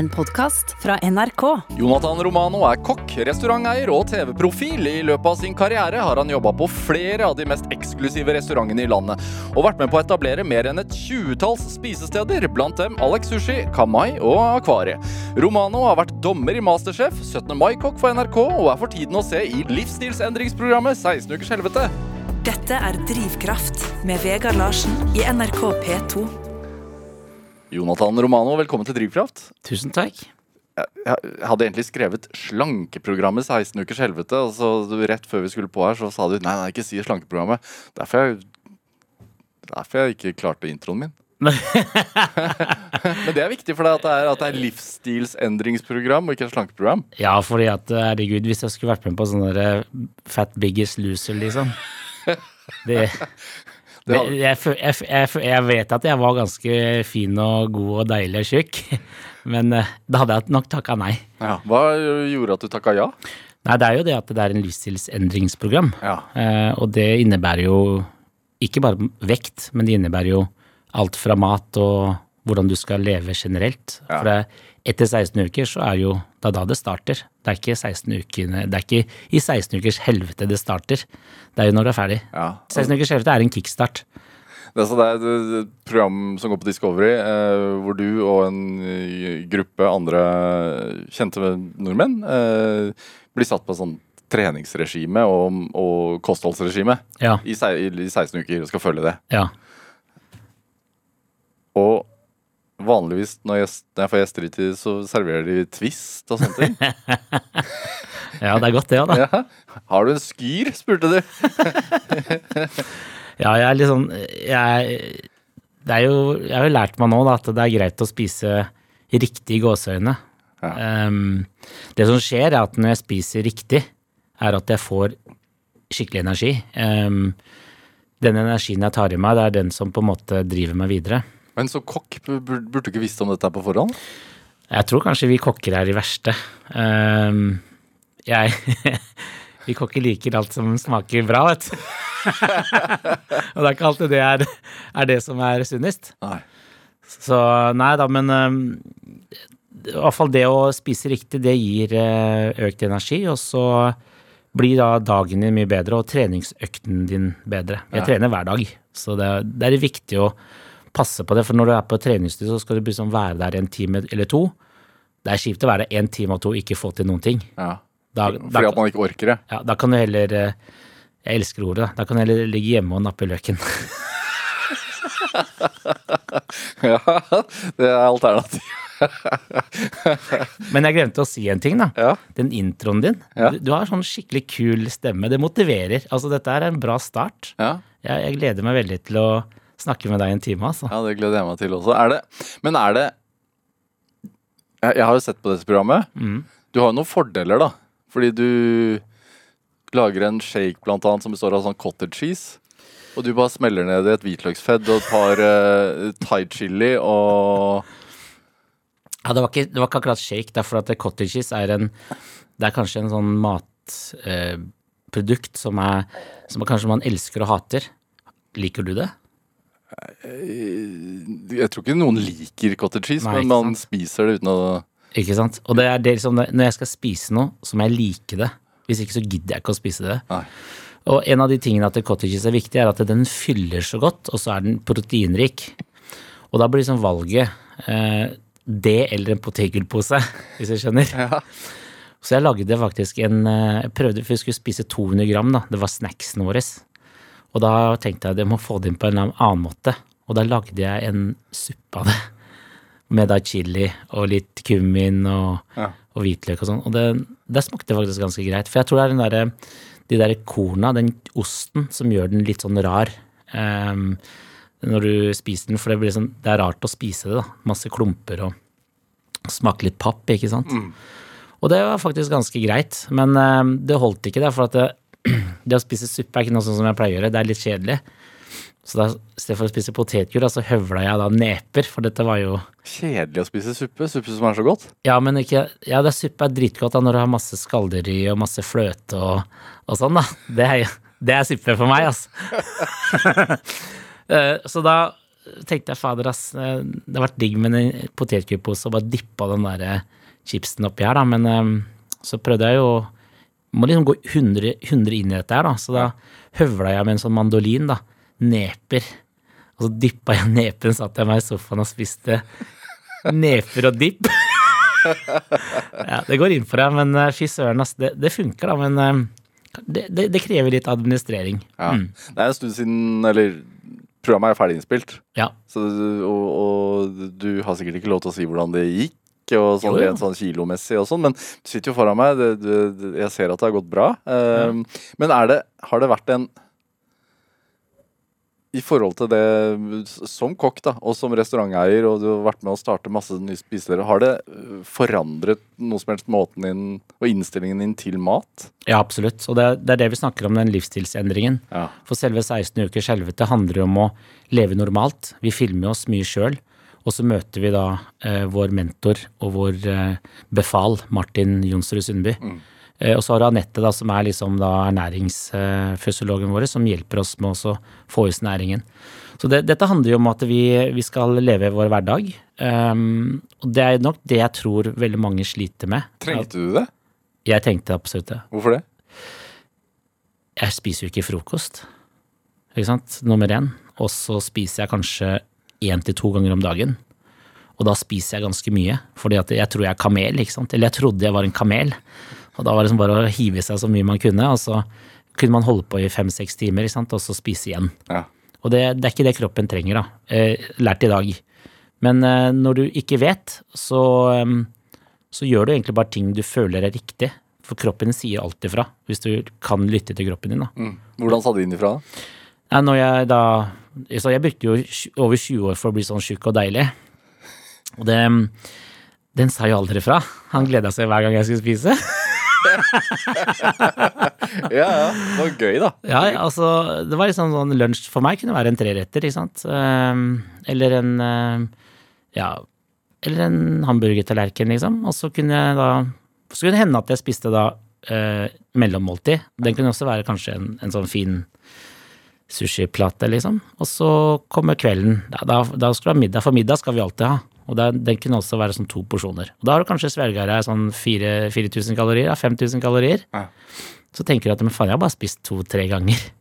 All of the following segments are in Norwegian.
en podkast fra NRK. Jonathan Romano er kokk, restauranteier og TV-profil. I løpet av sin karriere har han jobba på flere av de mest eksklusive restaurantene i landet, og vært med på å etablere mer enn et tjuetalls spisesteder, blant dem Alex Sushi, Kamai og Akvariet. Romano har vært dommer i Masterchef, 17. mai-kokk for NRK, og er for tiden å se i livsstilsendringsprogrammet 16 ukers helvete. Dette er Drivkraft med Vegard Larsen i NRK P2. Jonathan Romano, velkommen til Drivkraft. Tusen takk. Jeg hadde egentlig skrevet slankeprogrammet 16 ukers helvete, og så rett før vi skulle på her, så sa du nei, nei, ikke si slankeprogrammet. Derfor jeg, derfor jeg ikke klarte introen min. Men det er viktig for deg at det er, at det er livsstilsendringsprogram og ikke et slankeprogram? Ja, fordi at herregud, hvis jeg skulle vært med på sånn derre Fat Biggest Loser, liksom det, jeg, jeg, jeg, jeg, vet at jeg var ganske fin og god og deilig og tjukk, men eh, da hadde jeg nok takka nei. Ja, hva gjorde at du takka ja? Nei, Det er jo det at det er en livsstilsendringsprogram. Ja. Eh, og det innebærer jo ikke bare vekt, men det innebærer jo alt fra mat og hvordan du skal leve generelt. Ja. For det, etter 16 uker så er jo det er da det starter. Det er ikke 16 ukene, det er ikke i 16 ukers helvete det starter. Det er jo når det er ferdig. Ja. 16 ukers helvete er en kickstart. Det er, et program som går på Discovery, eh, hvor du og en eh, gruppe andre kjente nordmenn eh, blir satt på sånn treningsregime og, og kostholdsregime ja. i, i, 16 uker og skal følge det. Ja. Og vanligvis når jeg, når jeg får gjester hit, så serverer de Twist og sånne ting. ja, det er godt det òg, da. Ja. Har du en skyr, spurte du. ja, jeg er litt sånn jeg, det er jo, jeg har jo lært meg nå da, at det er greit å spise riktig i gåseøyne. Ja. Um, det som skjer, er at når jeg spiser riktig, er at jeg får skikkelig energi. Um, den energien jeg tar i meg, det er den som på en måte driver meg videre. Men så kokk, burde du ikke visst om dette på forhånd? Jeg tror kanskje vi kokker er de verste. Um, jeg Vi kokker liker alt som smaker bra, vet du. og det er ikke alltid det er, er det som er sunnest. Så nei da, men um, i hvert fall det å spise riktig, det gir uh, økt energi, og så blir da dagen din mye bedre, og treningsøkten din bedre. Jeg ja. trener hver dag, så det, det er viktig å passe på det. For når du er på treningsstudio, så skal du liksom være der en time eller to. Det er kjipt å være der en time og to og ikke få til noen ting. Ja. Da, Fordi da, at man ikke orker det? Ja, da kan du heller eh, Jeg elsker ordet. Da kan du heller ligge hjemme og nappe løken. ja, det er alternativ. Men jeg glemte å si en ting, da. Ja. Den introen din. Ja. Du, du, har sånn skikkelig kul stemme. Det motiverer. Altså, dette er en bra start. Ja. Jeg, jeg gleder meg veldig til å snakke med deg en time, altså. Ja, det gleder jeg meg til også. Er det, men er det jeg, har jo sett på dette programmet. Mm. Du har jo noen fordeler, da. Fordi du lager en shake blant annet som består av sånn cottage cheese. Og du bare smeller ned i et hvitløksfedd og et par uh, thai chili og Ja, det var, ikke, det var ikke akkurat shake, derfor at cottage cheese er en Det er kanskje en sånn matprodukt uh, som, er, som kanskje man elsker og hater. Liker du det? Jeg tror ikke noen liker cottage cheese, Nei, men man spiser det uten å Ikke sant. Og det er det liksom, når jeg skal spise noe, så må jeg like det. Hvis ikke så gidder jeg ikke å spise det. Nei. Og en av de tingene at cottage cheese er viktig, er at den fyller så godt, og så er den proteinrik. Og da blir liksom valget eh, det eller en potetgullpose, hvis jeg skjønner. Ja. Så jeg lagde faktisk en eh, Jeg prøvde, for vi skulle spise 200 gram, da. Det var snacksen våre. Og da tenkte jeg at jeg må få det inn på en annen måte. Og da lagde jeg en suppe av det. Med da chili og litt kummin og, ja. og hvitløk og sånn. Og det, det, smakte faktisk ganske greit. For jeg tror det er den der, de der korna, den osten, som gjør den litt sånn rar. Um, når du spiser den, for det, blir sånn, det er rart å spise det. da. Masse klumper og smake litt papp, ikke sant. Mm. Og det var faktisk ganske greit, men um, det holdt ikke, der, for at det, det å spise suppe er ikke noe sånn som jeg pleier å gjøre. Det er litt kjedelig. Så da, i stedet for å spise potetgull, så høvla jeg da neper, for dette var jo Kjedelig å spise suppe? Suppe som er så godt? Ja, men ikke Ja, det suppe er dritgodt da når du har masse skalldyr i og masse fløte og, og sånn, da. Det er, det er suppe for meg, altså. Eh, så da tenkte jeg fader, ass, eh, det hadde vært digg med en potetgullpose og bare dippa den der chipsen oppi her, da. Men eh, så prøvde jeg jo Må liksom gå 100, 100 inn i dette her, da. Så da høvla jeg med en sånn mandolin, da. Neper. Og så dyppa jeg nepen, satt jeg meg i sofaen og spiste neper og dipp. ja, det går inn for deg, men eh, fy søren, altså. Det, det funker, da. Men eh, det, det, det krever litt administrering. Ja. Det er en stund siden Eller programmet er ferdig innspilt. Ja. Så, og, og du har sikkert ikke lov til å si hvordan det gikk, og sånn Jo, rent sånn kilomessig og sånn, men du sitter jo foran meg. Det, det, jeg ser at det har gått bra. Um, Men er det, har det vært en I forhold til det som kokk da, og som restauranteier, og du har vært med å starte masse nye spisesteder, har det uh, forandret noe som helst måten din og innstillingen din til mat? Ja, absolutt. Og det, det er det vi snakker om, den livsstilsendringen. Ja. For selve 16 ukers helvete handler jo om å leve normalt. Vi filmer oss mye sjøl. Og så møter vi da eh, vår mentor og vår eh, befal, Martin Jonsrud Sundby. Eh, og så har du Anette, da, som er liksom da ernæringsfysiologen vår, som hjelper oss med å få i oss næringen. Så det, dette handler jo om at vi, vi skal leve vår hverdag. Um, og det er nok det jeg tror veldig mange sliter med. Trengte du det? Jeg tenkte absolutt det. Hvorfor det? jeg spiser jo ikke frokost. Ikke sant? Nummer én. Og så spiser jeg kanskje én til to ganger om dagen. Og da spiser jeg ganske mye, fordi jeg tror jeg er kamel. ikke sant? Eller jeg trodde jeg var en kamel. Og da var det liksom bare å hive i seg så mye man kunne, og så kunne man holde på i fem-seks timer, ikke sant? og så spise igjen. Ja. Og det, det er ikke det kroppen trenger, da. Eh, lært i dag. Men eh, når du ikke vet, så, eh, så gjør du egentlig bare ting du føler er riktig. For kroppen sier alltid ifra, hvis du kan lytte til kroppen din. da. Mm. Hvordan sa du inn ifra? da? Når jeg da Så jeg brukte jo over 20 år for å bli sånn tjukk og deilig. Og det Den sa jo aldri fra. Han gleda seg hver gang jeg skulle spise. Ja, ja. Det var gøy, da. Ja, altså, det var liksom sånn lunsj for meg kunne være en treretter, ikke sant. Ehm, eller en ehm, ja, eller en hamburgertallerken, liksom. Og så kunne jeg da Så kunne det hende at jeg spiste da eh, mellommåltid. Den kunne også være kanskje en, en sånn fin sushiplate, liksom. Og så kommer kvelden. Da, da, da skal du ha middag, for middag skal vi alltid ha. Og da, den kunne også være sånn to porsjoner. Og da har du kanskje svelga deg sånn 4 4000 kalorier, ja, 5000 kalorier. Ja. Så tenker du at men faen, jeg har bare spist to-tre ganger.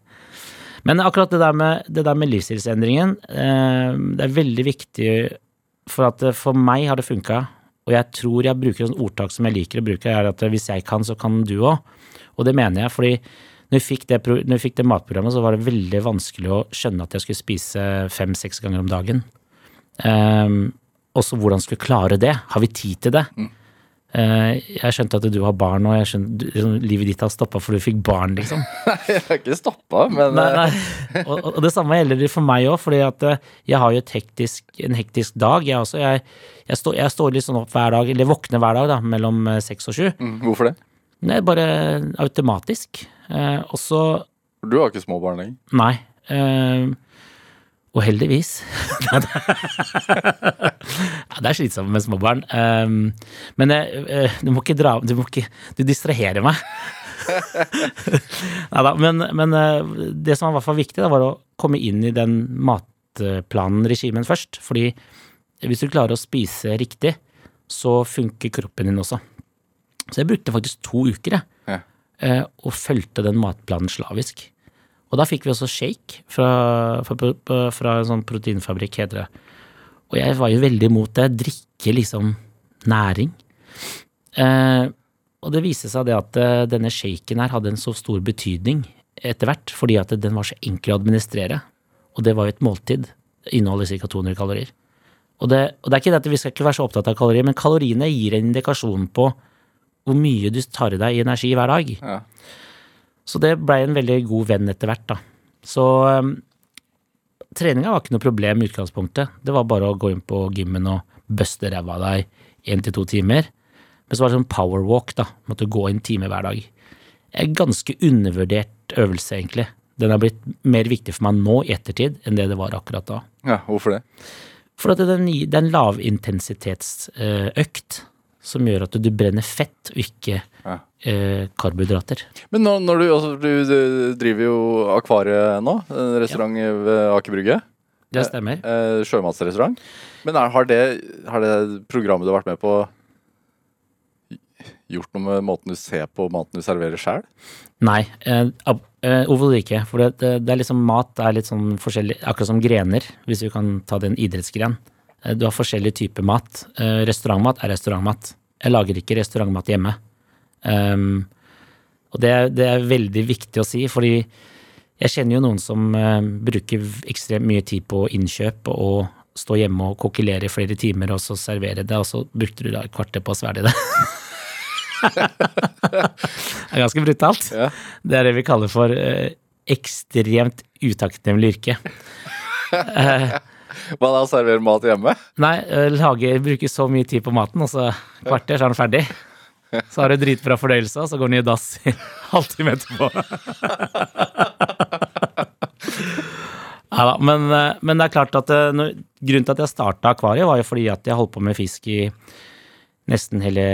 Men akkurat det der med, det der med livsstilsendringen, eh, det er veldig viktig for at for meg har det funka. Og jeg tror jeg bruker et ordtak som jeg liker å bruke, er at hvis jeg kan, så kan du òg. Og det mener jeg, fordi når vi, fikk det, når vi fikk det matprogrammet, så var det veldig vanskelig å skjønne at jeg skulle spise fem-seks ganger om dagen. Um, også hvordan skulle jeg klare det? Har vi tid til det? Eh, jeg skjønte at du har barn, og skjønte, du, liksom, livet ditt har stoppa for du fikk barn, liksom. Jeg har ikke stoppa, men Nei, eh, nei. Og, og det samme gjelder for meg òg, fordi at eh, jeg har jo hektisk, en hektisk dag. Jeg, også, jeg, jeg, står, jeg står litt sånn opp hver dag, eller våkner hver dag, da, mellom eh, seks og sju. mm, Hvorfor det? Er bare automatisk. Eh, og så Du har ikke små barn lenger. Nei. Eh, og heldigvis. det er slitsomt med småbarn. Um, men eh, du må ikke dra Du må ikke Du distraherer meg. Neida, men, men eh, det som var viktig, da, var å komme inn i den matplanen, regimen, først. Fordi hvis du klarer å spise riktig, så funker kroppen din også. Så jeg brukte faktisk to uker, jeg og fulgte den matplanen slavisk. Og da fikk vi også shake fra, fra, fra en sånn proteinfabrikk, heter det. Og jeg var jo veldig imot det. Drikke liksom næring. Eh, og det viste seg det at eh, denne shaken her hadde en så stor betydning etter hvert, fordi at den var så enkel å administrere. Og det var jo et måltid. Det Inneholder ca. 200 kalorier. Og det, og det er ikke det at vi skal ikke være så opptatt av kalorier, men kaloriene gir en indikasjon på hvor mye du tar i deg i energi hver dag. Ja. Så det blei en veldig god venn etter hvert, da. Så um, treninga var ikke noe problem i utgangspunktet. Det var bare å gå inn på gymmen og buste ræva av deg én til to timer. Men så var det sånn power walk, da. Måtte gå en time hver dag. En ganske undervurdert øvelse, egentlig. Den har blitt mer viktig for meg nå i ettertid enn det det var akkurat da. ja, hvorfor det? For at det er en, det er en lavintensitetsøkt som gjør at du brenner fett og ikke Ja. eh, karbohydrater. Men når, når du, altså, du, du driver jo Akvariet nå, en restaurant ved Aker Brygge. Det stemmer. Eh, sjømatsrestaurant. Men er, har, det, har det programmet du har vært med på gjort noe med måten du ser på maten du serverer sjøl? Nei, eh, eh, overhodet ikke. For det, det, det er liksom mat er litt sånn forskjellig, akkurat som grener, hvis vi kan ta det en idrettsgren. Eh, du har forskjellige typer mat. Eh, restaurantmat er restaurantmat. Jeg lager ikke restaurantmat hjemme. Um, og det, er- det er veldig viktig å si, fordi jeg kjenner jo noen som eh, bruker ekstremt mye tid på innkjøp og stå hjemme og kokkelere i flere timer og så servere det, og så brukte du da et kvarter på å svelge det. det er ganske brutalt. Ja. Det er det vi kaller for ekstremt utakknemlig yrke. Hva da, servere mat hjemme? Nei, lage, bruke så mye tid på maten, og så kvarter, så er den ferdig. Så har du dritbra fordøyelse, og så går den i dass i halvtime etterpå. Ja da, men, eh, men det er klart at eh, når, grunnen til at jeg starta akvariet, var jo fordi at jeg holdt på med fisk i nesten hele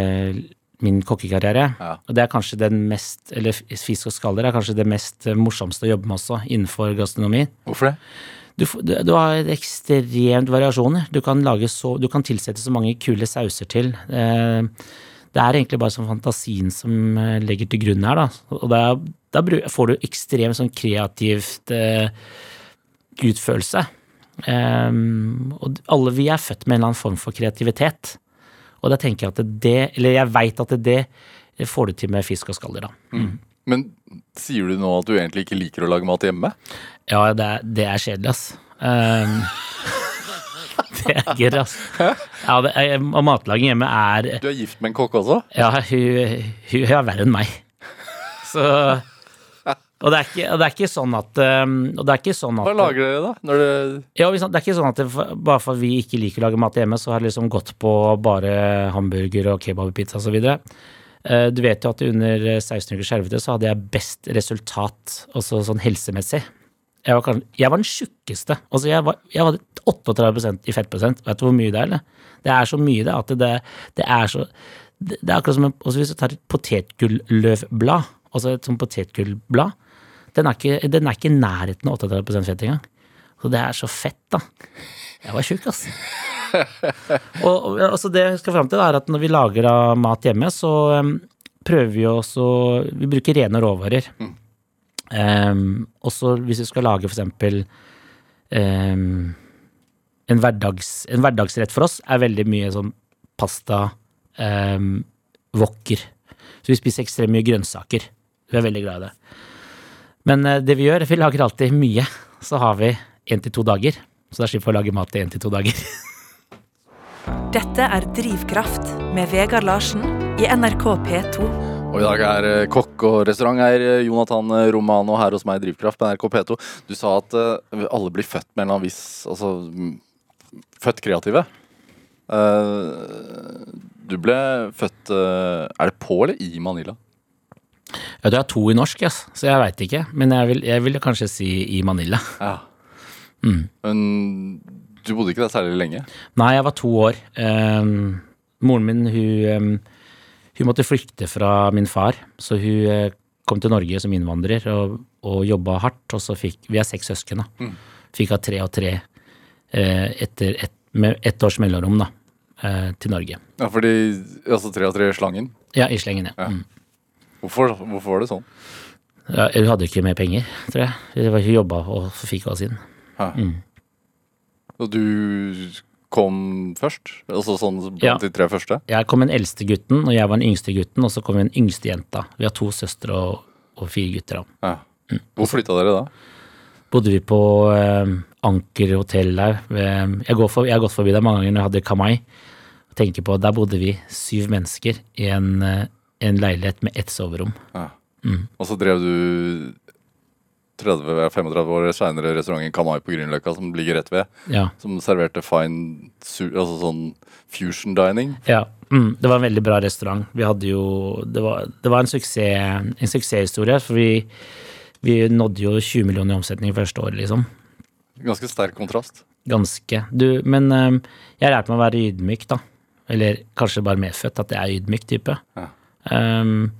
min kokkekarriere. Ja. Og det er kanskje den mest, eller fisk og skaller er kanskje det mest eh, morsomste å jobbe med også, innenfor gastronomi. Hvorfor det? Du, du, du har ekstremt variasjoner. Du kan, lage så, du kan tilsette så mange kule sauser til. Eh, det er egentlig bare sånn fantasien som eh, legger til grunn her, da. Og da, da får du ekstremt sånn kreativt eh, utførelse. Og alle vi er født med en eller annen form for kreativitet. Og da tenker jeg at det, eller jeg veit at det får du til med fisk og skaller, da. Men sier du nå at du egentlig ikke liker å lage mat hjemme? Ja, det er, det er kjedelig, ass. Um, det er gørr, ass. Ja, det er, og matlaging hjemme er Du er gift med en kokk også? Ja, hun, hun, er verre enn meg. Så Og det ikke, og det er ikke sånn at ehm, Og det er ikke sånn at Hva lager dere da? Når det, Ja, det er ikke sånn at det, bare for vi ikke liker å lage mat hjemme, så har det liksom gått på bare hamburger og kebab og pizza. Eh, Du vet jo at under 16 uker skjervete så hadde jeg best resultat, også sånn helsemessig. Jeg var, jeg var den tjukkeste. Altså jeg var, jeg var 38% i fettprosent. Vet du hvor mye det er, eller? Det er så mye det at det, det er så Det, det er akkurat som en, også hvis du tar et potetgulløvblad, altså et sånt potetgullblad, den er ikke, den er ikke i nærheten av 38 fett engang. Så det er så fett, da. Jeg var tjukk, ass. Og, altså det jeg skal fram til, er at når vi lager mat hjemme, så um, prøver vi også Vi bruker rene råvarer. Um, også hvis vi skal lage eksempel um, en, hverdags, en hverdagsrett for oss er veldig mye sånn pasta, um, wokker. Så vi spiser ekstremt mye grønnsaker. Vi er veldig glad i det. Men eh, det vi gjør, vi lager alltid mye. Så har vi én til to dager. Så da slipper vi å lage mat i én til to dager. Dette er Drivkraft med Vegard Larsen i NRK P2. og i dag er eh, kokk og restauranteier eh, Jonathan Romano her hos meg i Drivkraft på NRK P2. Du sa at eh, alle blir født med en eller annen viss Altså mm, født kreative. Eh, du ble født eh, Er det på eller i Manila? Ja, du er to i norsk, yes. så jeg veit ikke. Men jeg vil, jeg vil kanskje si i Manila. Ja. Men du bodde ikke der særlig lenge? Nei, jeg var to år. Um, moren min, hun, um, hun måtte flykte fra min far, så hun uh, kom til Norge som innvandrer og, og jobba hardt. Og så fikk Vi er seks søsken, da. Fikk av tre og tre uh, etter et, med ett års mellomrom, da, uh, til Norge. Ja, fordi altså tre og tre i slangen. Ja, i slengen, ja. Mm. Hvorfor, hvorfor var det sånn? ja. Hun hadde ikke mer penger, tror jeg. Hun jobba og fikk hva sin. Hæ? Og du kom først? Altså sånn blant Ja. de tre første? Jeg kom den eldste gutten, og jeg var den yngste gutten, og så kom den yngste jenta. Vi har to søstre og, og fire gutter. Ja. Hvor flytta dere da? bodde vi på eh, Anker hotell der. Jeg, går for, jeg har gått forbi der mange ganger når jeg hadde Kamai. Og tenker på, Der bodde vi syv mennesker i en, eh, en leilighet med ett soverom. Ja. Og så drev du 30-35 år seinere restauranten Kanai på Grünerløkka, som ligger rett ved. Ja. Som serverte fine altså sånn fusion dining. ja. Mm, det var en veldig bra restaurant. Vi hadde jo Det var, det var en, suksess, en suksesshistorie, for vi, vi nådde jo 20 millioner i omsetning første året, liksom. Ganske sterk kontrast. Ganske. Du, men eh, jeg lærte meg å være ydmyk, da. Eller kanskje bare medfødt at jeg er ydmyk type. Ja. Um,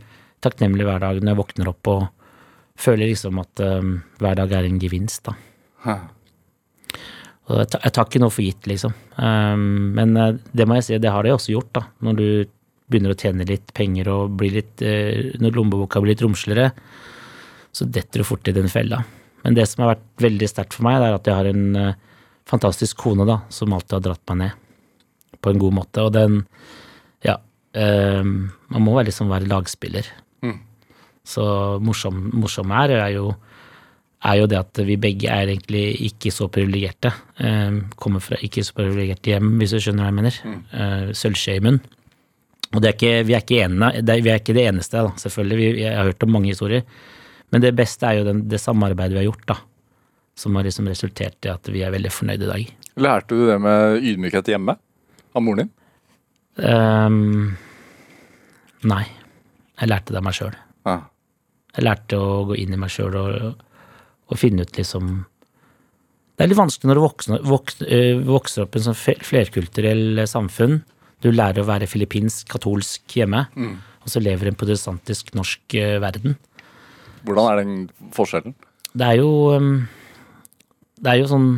takknemlig hver dag når jeg våkner opp og føler liksom at um, hver dag er en gevinst, da. Hæ. Og jeg, jeg tar ikke noe for gitt, liksom. Um, men uh, det må jeg si, det har det også gjort, da. Når du begynner å tjene litt penger og blir litt uh, Når lommeboka blir litt romsligere, så detter du fort i den fella. Men det som har vært veldig sterkt for meg, det er at jeg har en uh, fantastisk kone, da, som alltid har dratt meg ned. På en god måte. Og den Ja. man må liksom være lagspiller. Så morsom, morsom er, er jo er jo det at vi begge er egentlig ikke så privilegerte. Eh, kommer fra ikke så privilegerte hjem, hvis du skjønner hva jeg mener. Mm. Eh, Sølvskje i munn. Og det er ikke, vi, er ikke ene, vi er ikke det eneste, da, selvfølgelig. Vi, jeg har hørt om mange historier. Men det beste er jo den, det samarbeidet vi har gjort, da. Som har liksom resultert i at vi er veldig fornøyde i dag. Lærte du det med ydmykhet hjemme? Av moren din? Um, nei. Jeg lærte det av meg sjøl. Ja. Jeg lærte å gå inn i meg sjøl og, og, finne ut liksom Det er litt vanskelig når du vokser, vokser, øh, vokser opp i en sånn flerkulturell samfunn. Du lærer å være filippinsk, katolsk hjemme, Mm. og så lever i en protestantisk norsk øh, verden. Hvordan er den forskjellen? Det er jo um, Det er jo sånn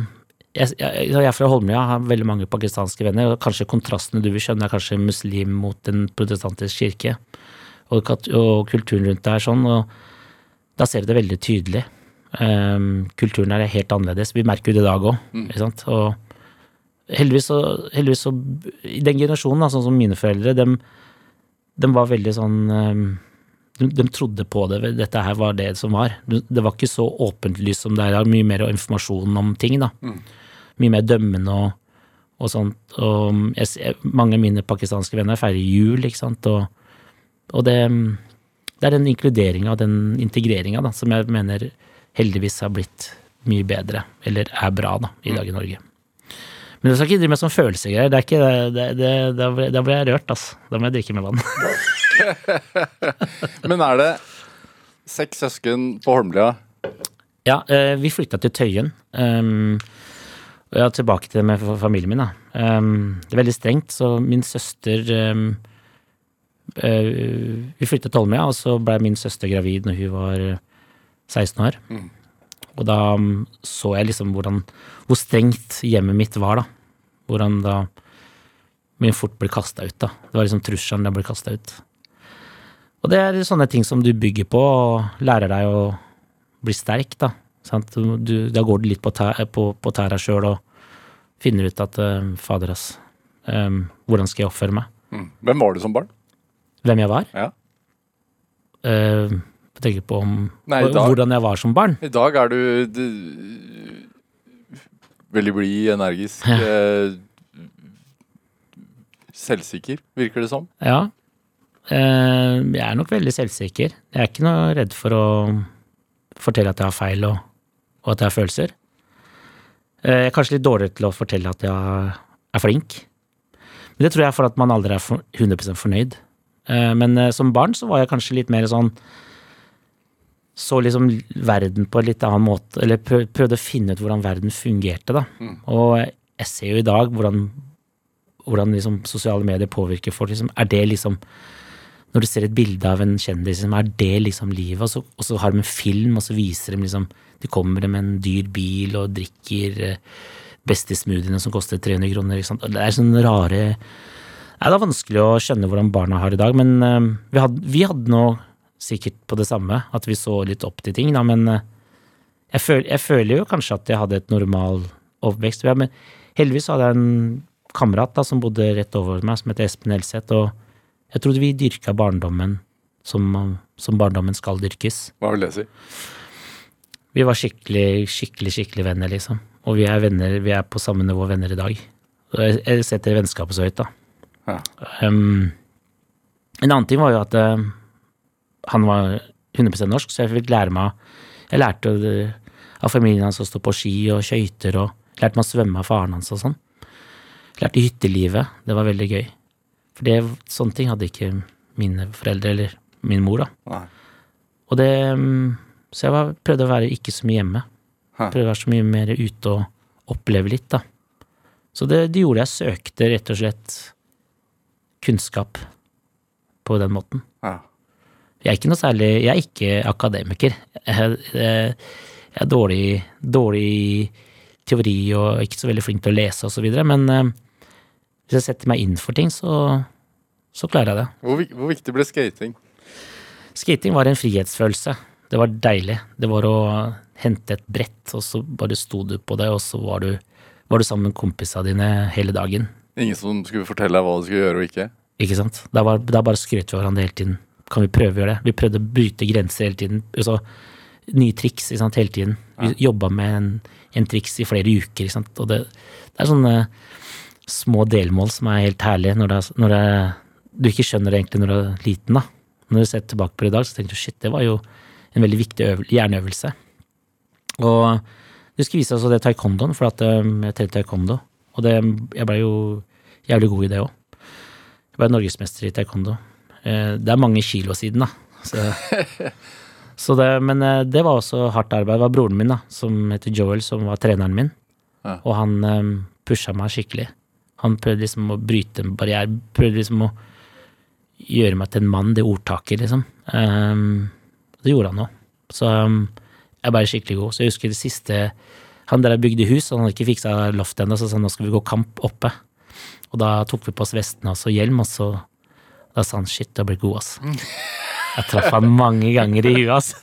jeg, jeg, jeg er fra Holmlia, har veldig mange pakistanske venner. og Kanskje kontrastene du vil skjønne, er kanskje muslim mot en protestantisk kirke. Og, og kulturen rundt det er sånn, og da ser du det veldig tydelig. Um, kulturen er helt annerledes. Vi merker jo det i dag òg. sant? Og heldigvis så, heldigvis så I den generasjonen, da, sånn som mine foreldre, dem, dem var veldig sånn um, de, de trodde på det. Dette her var det som var. Det var ikke så åpenlyst som det er i dag. Mye mer informasjon om ting, da. Mye mer dømmende og, og sånt. Og jeg, mange av mine pakistanske venner feirer jul, ikke sant. Og, og det, det er den inkluderinga og den integreringa som jeg mener heldigvis har blitt mye bedre, eller er bra, da, i dag i Norge. Men du skal ikke drive med sånn følelsesgreier. Det er ikke det, det, det, da ble- jeg rørt, altså. Da må jeg drikke med vann. Men er det seks søsken på Holmlia? Ja, eh, vi flytta til Tøyen. Um, og ja, tilbake til det med familien min, da. Um, det er veldig strengt, så min søster um, eh, Vi flyttet til Holmlia, og så ble min søster gravid når hun var eh, 16 år. Og da um, så jeg liksom hvordan, hvor strengt hjemmet mitt var, da. Hvordan da min fort ble kasta ut, da. Det var liksom trusselen jeg ble kasta ut. Og det er sånne ting som du bygger på og lærer deg å bli sterk, da. Du- da går du litt på, tæ, på, på tæra sjøl og finner ut at eh, fader, ass, um, hvordan skal jeg oppføre meg? Mm. Hvem var du som barn? Hvem jeg var? Ja. Uh, jeg tenker på om Nei, dag, hvordan jeg var som barn. I dag er du, du veldig blid, energisk, uh, selvsikker, virker det som. Ja. Uh, jeg er nok veldig selvsikker. Jeg er ikke noe redd for å fortelle at jeg har feil og, og at jeg har følelser. Jeg er kanskje litt dårligere til å fortelle at jeg er flink. Men det tror jeg er for at man aldri er for, 100 fornøyd. Eh, men eh, som barn så var jeg kanskje litt mer sånn Så liksom verden på en litt annen måte, eller prøvde å finne ut hvordan verden fungerte, da. Og jeg ser jo i dag hvordan hvordan liksom sosiale medier påvirker folk. Liksom. Er det liksom Når du ser et bilde av en kjendis, liksom, er det liksom livet? Og så, og så har de en film, og så viser de liksom De kommer med en dyr bil og drikker eh, beste smoothiene som koster 300 kroner. Det er sånne rare Nei, Det er vanskelig å skjønne hvordan barna har det i dag, men eh, vi hadde, vi hadde nå sikkert på det samme, at vi så litt opp til ting, da, men eh, jeg, føl, jeg føler jo kanskje at jeg hadde et normal overvekst. Men heldigvis hadde jeg en kamerat da, som bodde rett over meg, som het Espen Elseth, og jeg trodde vi dyrka barndommen som, som barndommen skal dyrkes. Hva vil det si? Vi var skikkelig, skikkelig, skikkelig venner, liksom. Og vi er venner, vi er på samme nivå venner i dag. Jeg setter vennskapet så høyt, da. Ja. Um, en annen ting var jo at uh, han var 100% norsk, så jeg fikk lære meg Jeg lærte av familien hans å stå på ski og skøyter, og lærte meg å svømme av faren hans og sånn. Lærte hyttelivet. Det var veldig gøy. For det, sånne ting hadde ikke mine foreldre, eller min mor, da. Nei. Og det mm, Så jeg var, prøvde å være ikke så mye hjemme. Hæ. Prøvde å være så mye mer ute og oppleve litt, da. Så det, det gjorde jeg søkte rett og slett kunnskap på den måten. Ja. Jeg er ikke noe særlig Jeg er ikke akademiker. Jeg, jeg, jeg er dårlig, dårlig teori og ikke så veldig flink til å lese videre, men eh, hvis jeg setter meg inn for ting, så, så klarer jeg det. Hvor, hvor viktig ble skating? Skating var en frihetsfølelse. Det var deilig. Det var å hente et brett, og så bare sto du på det, og så var du, var du sammen med kompisene dine hele dagen. Ingen som skulle fortelle deg hva du skulle gjøre og ikke? Ikke sant? Da, var, da bare skrøt vi hverandre hele tiden. Kan vi prøve å gjøre det? Vi prøvde å bryte grenser hele tiden. Altså, nye triks ikke sant, hele tiden. Vi jobba med en, en triks i flere uker. Og det, det er sånne små delmål som er helt herlige når, det når det, du ikke skjønner det egentlig når du er liten. da. Når du ser tilbake på det i dag, så tenker du shit, det var jo en veldig viktig hjerneøvelse. Og du skulle vise oss det taekwondoen, for at jeg trente taekwondo. Og det, jeg ble jo jævlig god i det òg. Jeg blei norgesmester i taekwondo. Eh, Det er mange kilo siden, da. Så, så det, men eh, det var også hardt arbeid. Det var broren min, da, som heter Joel, som var treneren min. Ja. Og han um, pusha meg skikkelig. Han prøvde liksom å bryte en barriere. Prøvde liksom å gjøre meg til en mann, det ordtaket, liksom. Um, det gjorde han òg. Så um, jeg ble skikkelig god. Så jeg husker det siste Han der bygde hus, og han hadde ikke fiksa loftet ennå, så sa han nå skal vi gå kamp oppe. Og da tok vi på oss vestene og så hjelm, og så da sa han shit, du har blitt god, ass. Jeg traff han mange ganger i huet, ass.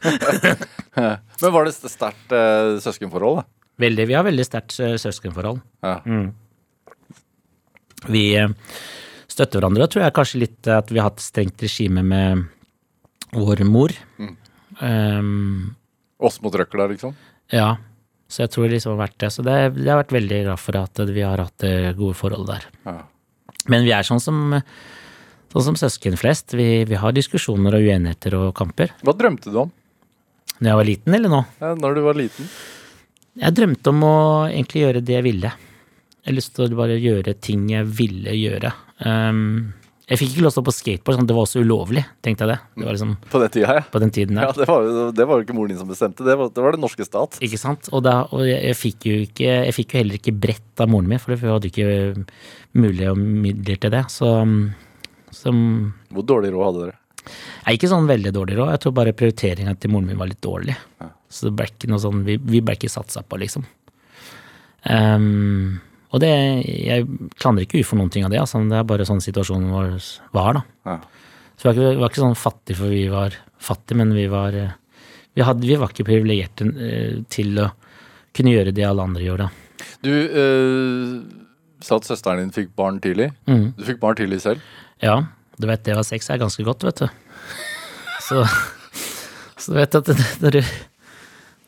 Men var det st- sterkt uh, søskenforhold, da? Veldig, vi har veldig sterkt uh, søskenforhold. Ja. Vi uh, støtter hverandre, og tror jeg kanskje litt at vi har hatt strengt regime med vår mor. Um, Oss mot røkla, liksom? ja, så jeg tror det liksom har vært det. Så det, jeg har vært veldig glad for at vi har hatt det gode forholdet der. Ja. Men vi er sånn som, sånn som søsken flest. Vi, vi har diskusjoner og uenigheter og kamper. Hva drømte du om Når jeg var liten, eller nå? ja, når du var liten? Jeg drømte om å egentlig gjøre det jeg ville. Jeg har lyst til å bare gjøre ting jeg ville gjøre. Um, jeg fikk ikke lov til å stå på skateboard, sånn, det var også ulovlig, tenkte jeg det. Det var liksom På den tida, ja. på den tiden ja der. det, var, det var jo ikke moren din som bestemte, det var det var den norske stat. Ikke sant? Og, da, og jeg, jeg fikk ikke Jeg fikk jo heller ikke brett av moren min, for vi hadde ikke mulighet og midler til det. Så, så Hvor dårlig råd hadde dere? Jeg er ikke sånn veldig dårlig råd. Jeg tror bare prioriteringa til moren min var litt dårlig. Så det ble ikke noe sånn Vi, vi ble ikke satsa på, liksom. Ehm, og det Jeg klandrer ikke for noen ting av det, altså. Det er bare sånn situasjonen vår var, da. Ja. Så vi var, ikke, vi var ikke sånn fattige for vi var fattige, men vi var Vi, hadde, vi var ikke privilegerte eh, til å kunne gjøre det alle andre gjør, da. Du øh, sa at søsteren din fikk barn tidlig. Mm. Du fikk barn tidlig selv. Ja, du vet det å ha sex er ganske godt, vet du. Så, så du vet at når du,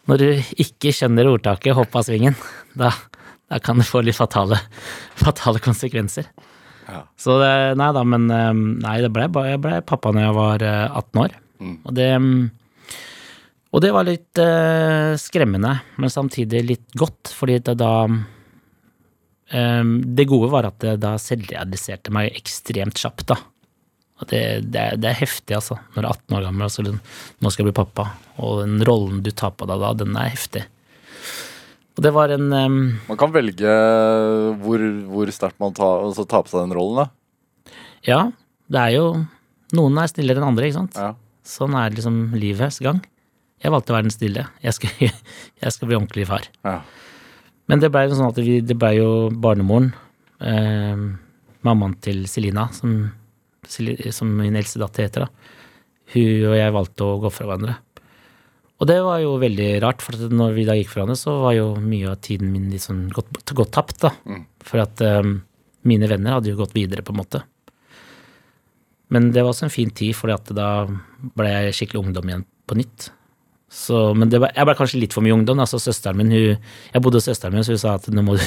når du ikke skjønner ordtaket 'hopp av svingen', da, da kan det få litt fatale, fatale konsekvenser. Ja. Så det, nei da, men eh, nei, det ble, jeg ble pappa når jeg var eh, 18 år. Og det mm, og det var litt eh, skremmende, men samtidig litt godt, fordi det da Ehm, det gode var at det da selvrealiserte meg ekstremt kjapt, da. Og det, det, er, det er heftig, altså. Når du er 18 år gammel og altså, nå skal jeg bli pappa. Og den rollen du tar på deg da, den er heftig. Og det var en um, Man kan velge hvor, hvor sterkt man tar, altså, tar på seg den rollen, da. Ja, det er jo Noen er snillere enn andre, ikke sant. Ja. Sånn er liksom livets gang. Jeg valgte å være den stille. Jeg skal, jeg skal bli ordentlig far. Ja. Men det blei sånn at vi, det blei jo barnemoren, eh, mammaen til Selina, som, som min eldste datter heter, da. Hun og jeg valgte å gå fra hverandre. Og det var jo veldig rart, for når vi da gikk fra hverandre, så var jo mye av tiden min liksom gått, gått tapt, da. For at um, mine venner hadde jo gått videre, på en måte. Men det var også en fin tid, for da ble jeg skikkelig ungdom igjen på nytt. Så, men det ble, jeg ble kanskje litt for mye ungdom. altså søsteren min, hun, Jeg bodde hos søsteren min, så hun sa at nå må du,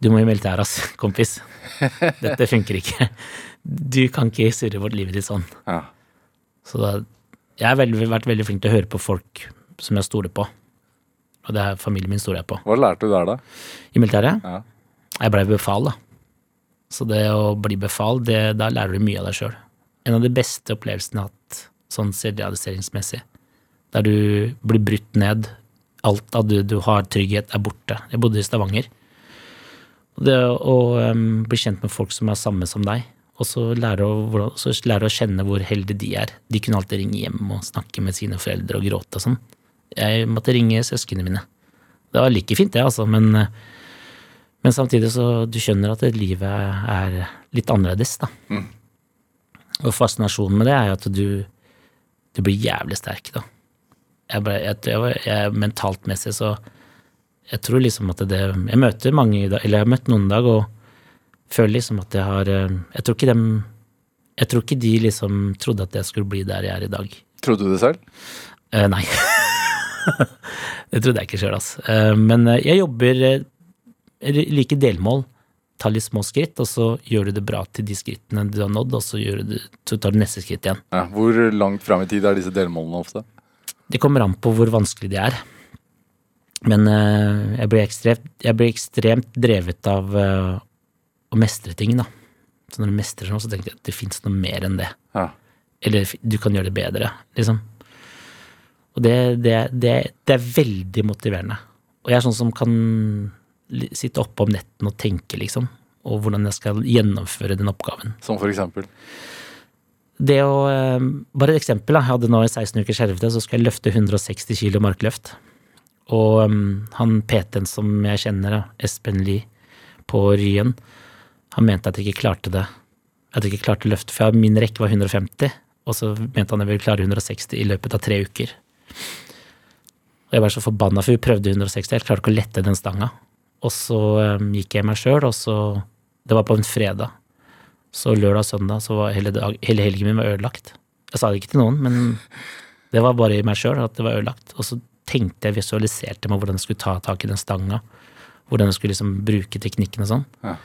du må i militæret, ass, kompis. Dette funker ikke. Du kan ikke surre bort livet ditt sånn. Ja. Så da, jeg har vært veldig flink til å høre på folk som jeg stoler på. Og det er familien min stoler jeg på. Hva lærte du der, da? I militæret? Ja. Jeg blei befal, da. Så det å bli befal, det, da lærer du mye av deg sjøl. En av de beste opplevelsene jeg har hatt sånn serialiseringsmessig. Der du blir brutt ned. Alt av du, du har trygghet, er borte. Jeg bodde i Stavanger. Det å um, bli kjent med folk som er samme som deg, og så lære, å, så lære å kjenne hvor heldige de er. De kunne alltid ringe hjem og snakke med sine foreldre og gråte og sånn. Jeg måtte ringe søsknene mine. Det var like fint, det, altså, men Men samtidig så du skjønner at livet er litt annerledes, da. Mm. Og fascinasjonen med det er jo at du, du blir jævlig sterk, da. Jeg, ble, jeg, jeg, jeg mentalt messig så Jeg tror liksom at det Jeg møter mange i dag, eller jeg har møtt noen i dag, og føler liksom at jeg har Jeg tror ikke dem Jeg tror ikke de liksom trodde at jeg skulle bli der jeg er i dag. Trodde du det selv? Eh, nei. det trodde jeg ikke sjøl, altså. Eh, men eh, jeg jobber eh, like delmål. Ta litt små skritt, og så gjør du det bra til de skrittene du har nådd, og så, du, det- så tar du neste skritt igjen. Ja. Hvor langt fram i tid er disse delmålene ofte? Det kommer an på hvor vanskelig de er. Men jeg blir ekstremt, jeg blir ekstremt drevet av å mestre ting, da. Så når du mestrer sånn, så tenker jeg at det fins noe mer enn det. Ja. Eller du kan gjøre det bedre, liksom. Og det, det, det, det er veldig motiverende. Og jeg er sånn som kan sitte oppe om netten og tenke, liksom. Og hvordan jeg skal gjennomføre den oppgaven. Som for eksempel? Det å, eh, Bare et eksempel. da. Jeg hadde nå i 16 uker skjervete, så skal jeg løfte 160 kilo markløft. Og um, han PT-en som jeg kjenner, Espen Lie på Ryen, han mente at jeg ikke klarte det. At jeg ikke klarte løftet, for min rekke var 150, og så mente han jeg ville klare 160 i løpet av tre uker. Og jeg var så forbanna, for vi prøvde 160, jeg klarte ikke å lette den stanga. Og så um, gikk jeg meg sjøl, og så Det var på en fredag. Så lørdag og søndag så var hele, dag, hele helgen min var ødelagt. Jeg sa det ikke til noen, men det var bare i meg sjøl at det var ødelagt. Og så tenkte jeg, visualiserte meg hvordan jeg skulle ta tak i den stanga. Hvordan jeg skulle liksom bruke teknikken og sånn. Ja.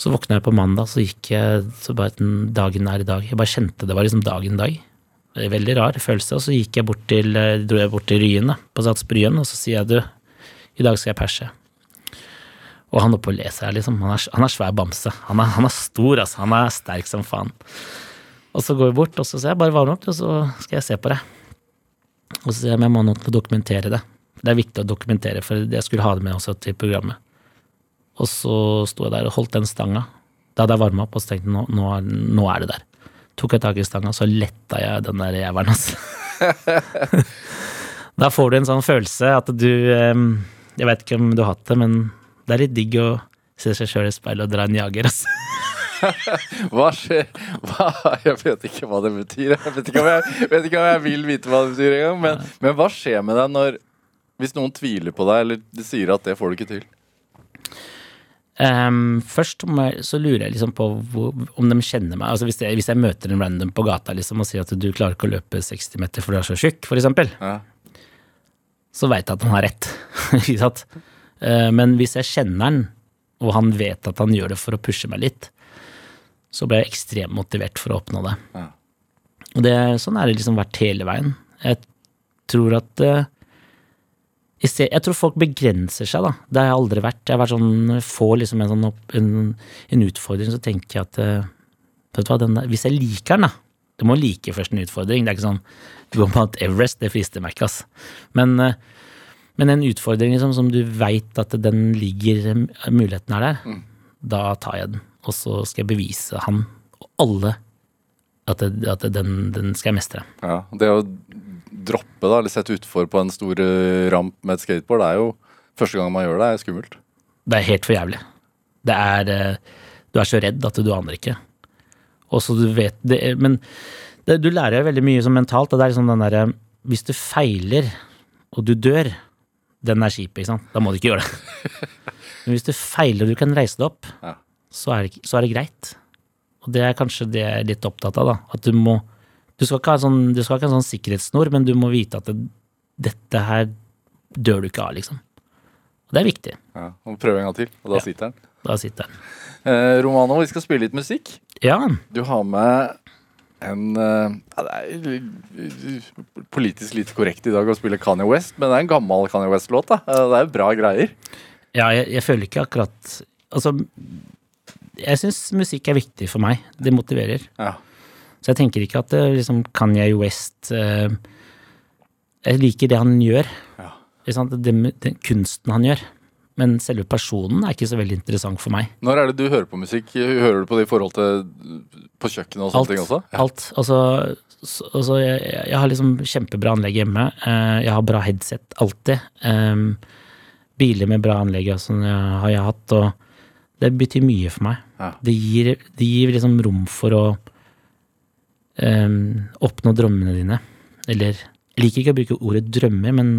Så våkna jeg på mandag, så gikk jeg så bare den dagen er i dag. Jeg bare kjente det var liksom dagen dag. Veldig rar følelse. Og så gikk jeg bort til, eh, dro jeg bort til Ryen, da, på Sats Bryen, og så sier jeg du, i dag skal jeg perse. Og han oppe og leser her, liksom. Han er, han er svær bamse. Han er, han er stor, altså. Han er sterk som faen. Og så går vi bort, og så sier jeg bare varm opp, og så skal jeg se på det. Og så sier jeg men jeg må nok til å dokumentere det. Det er viktig å dokumentere, for jeg skulle ha det med også til programmet. Og så sto jeg der og holdt den stanga. Da hadde jeg varma opp, og så tenkte nå, nå, nå er det der. Tok jeg tak i stanga, så letta jeg den der jævelen, altså. da får du en sånn følelse at du Jeg vet ikke om du har hatt det, men det er litt digg å se seg sjøl i speilet og dra en jager, altså. Hva skjer hva? Jeg vet ikke hva det betyr. Jeg vet ikke om jeg, ikke om jeg vil vite hva det betyr engang. Men, men hva skjer med deg når hvis noen tviler på deg, eller de sier at det får du ikke til? Ehm, først jeg, så lurer jeg liksom på hvor, om de kjenner meg. Altså hvis, jeg, hvis jeg møter en random på gata liksom, og sier at du klarer ikke å løpe 60 meter for du er så tjukk, eksempel, Ja. så veit jeg at han har rett. uh. Men hvis jeg kjenner han, og han vet at han gjør det for å pushe meg litt, så blir jeg ekstremt motivert for å oppnå det. Ja. Og det, sånn er det liksom vært hele veien. Jeg tror at sted- Jeg tror folk begrenser seg, da. Det har jeg aldri vært. Jeg har vært sånn, får liksom en, sånn opp, en, en utfordring, så tenker jeg at eh, vet du hva, den der, Hvis jeg liker den, da. Du må like først en utfordring. Det er ikke sånn Du går på Mount Everest, det frister meg ikke, ass. Men, eh, men en utfordring liksom, som du veit at den ligger Muligheten er der, da tar jeg den. Og så skal jeg bevise han og alle at, det, at det, den, den skal jeg mestre. Ja. Det å droppe, da, eller sette utfor på en stor eh, ramp med et skateboard, det er jo første gang man gjør det, er skummelt. Det er helt for jævlig. Det er eh, Du er så redd at du aner ikke. Og så du vet det, Men det, du lærer jo veldig mye sånn mentalt, det er liksom den derre Hvis du feiler, og du dør, den er kjip, ikke sant? Da må du ikke gjøre det. Men hvis du feiler og du kan reise deg opp, Ja. så er, det, så er det greit. Og det er kanskje det jeg er litt opptatt av, da. At du må Du skal ikke ha sånn, skal ikke ha en sånn sikkerhetssnor, men du må vite at det, dette her dør du ikke av, liksom. Og det er viktig. Ja. Og prøve en gang til, og da Ja. sitter den. Da sitter den. Eh, Romano, vi skal spille litt musikk. Ja. Du har med en eh, ja, Det er politisk lite korrekt i dag å spille Kanye West, men det er en gammel Kanye West-låt. da. Eh, Det er bra greier. Ja, jeg, jeg føler ikke akkurat Altså, jeg syns musikk er viktig for meg. Det motiverer. Ja. Så jeg tenker ikke at det, liksom Kanye West eh, Jeg liker det han gjør. Ja. Den, den kunsten han gjør. Men selve personen er ikke så veldig interessant for meg. Når er det du hører på musikk? Hører du på det i forhold til på kjøkkenet og sånne Alt. ting også? Ja. Alt. Altså, så, altså jeg, jeg har liksom kjempebra anlegg hjemme. Eh, jeg har bra headset alltid. Um, biler med bra anlegg altså, har jeg hatt, og det betyr mye for meg. Ja. Det, gir, det gir liksom rom for å em, oppnå drømmene dine. Eller jeg liker ikke å bruke ordet drømmer, men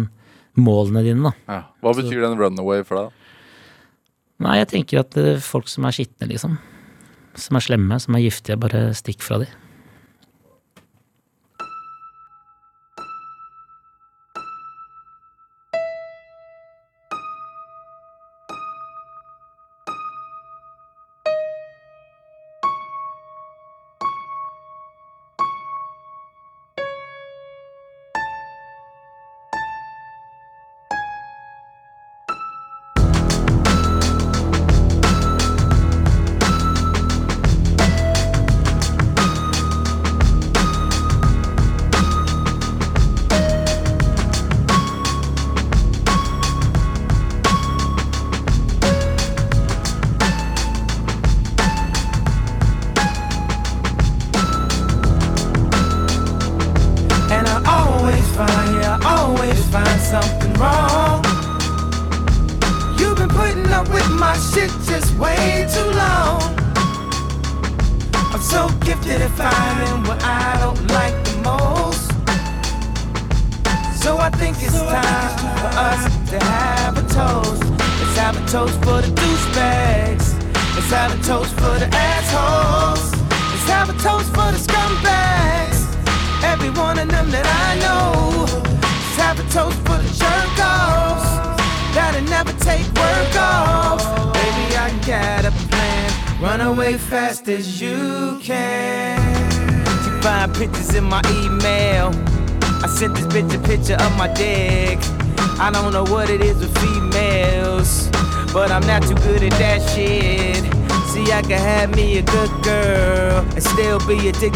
målene dine, da. Ja. Hva betyr den runaway for deg? Nei, jeg tenker at eh, folk som er skitne, liksom. Som er slemme, som er giftige, bare stikk fra de.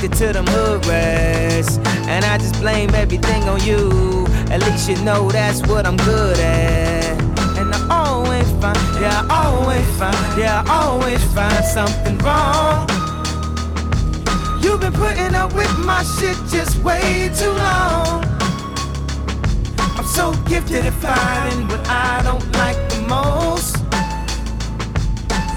Addicted to them hood rats. And I just blame everything on you. At least you know that's what I'm good at. And I always find, yeah, I always find, yeah, I always find something wrong. You've been putting up with my shit just way too long. I'm so gifted at finding what I don't like the most.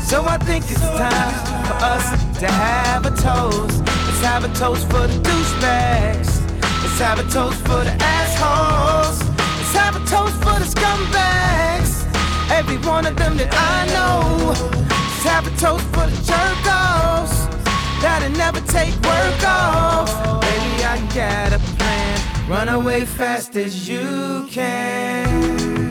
So I think it's time for us to have a toast. Let's have a toast for the douchebags. Let's have a toast for the assholes. Let's have a toast for the scumbags. Every one of them that I know. Let's have a toast for the jerk offs. That'll never take work off. Baby, I got a plan. Run away fast as you can.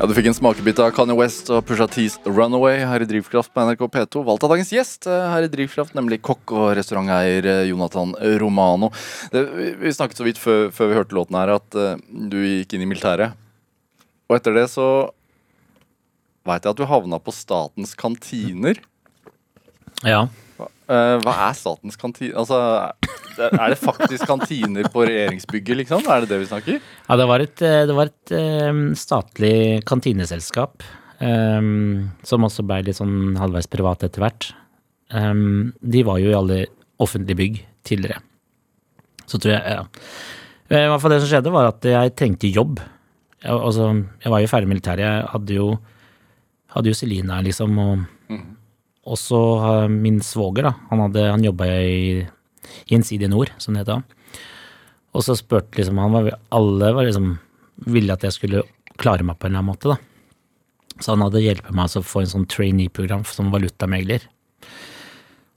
Ja, Du fikk en smakebit av Kanye West og Pusha T's Runaway her i Drivkraft på NRK P2. Valgt av dagens gjest eh, her i Drivkraft, nemlig kokk og restauranteier eh, Jonathan Romano. Det, vi- snakket så vidt før, før vi hørte låten her, at uh, du gikk inn i militæret. Og etter det så veit jeg at du havna på Statens kantiner. Ja. Eh, hva er Statens kantine? Altså, er det faktisk kantiner på regjeringsbygget, liksom? Er det det vi snakker? Ja, det var et, eh, det var et eh, statlig kantineselskap Um, som også ble litt sånn halvveis privat etter hvert. Um, de var jo i alle offentlige bygg tidligere. Så tror jeg ja. I hvert fall det som skjedde, var at jeg trengte jobb. Jeg, altså, jeg var jo ferdig militær. Jeg hadde jo, hadde jo Selina, liksom, og, og så min svoger, da. Han, hadde, han jobba i Gjensidige Nord, som det het da. Og så spurte liksom han var, Alle var liksom ville at jeg skulle klare meg på en eller annen måte, da. Så han hadde hjulpet meg å få en sånn trainee-program som valutamegler.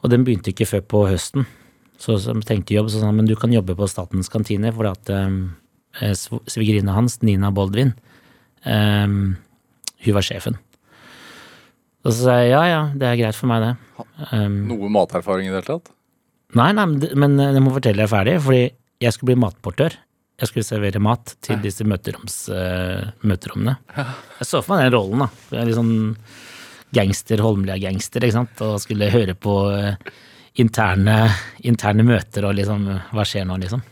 Og den begynte ikke før på høsten. Så så tenkte jobb, så sa han men du kan jobbe på Statens kantine, fordi at eh, svigerinna hans, Nina Baldwin, eh, hun var sjefen. Og så sa jeg ja, ja, det er greit for meg, det. Um, Noe materfaring i det hele tatt? Nei, nei, men eh, jeg må fortelle deg ferdig, fordi jeg skulle bli matportør. Jeg skulle servere mat til disse møteroms, uh, møterommene. Jeg så for meg den rollen, da. Jeg er litt sånn gangster, Holmlia-gangster, ikke sant. Og skulle høre på eh, interne, interne møter og liksom Hva skjer nå, liksom?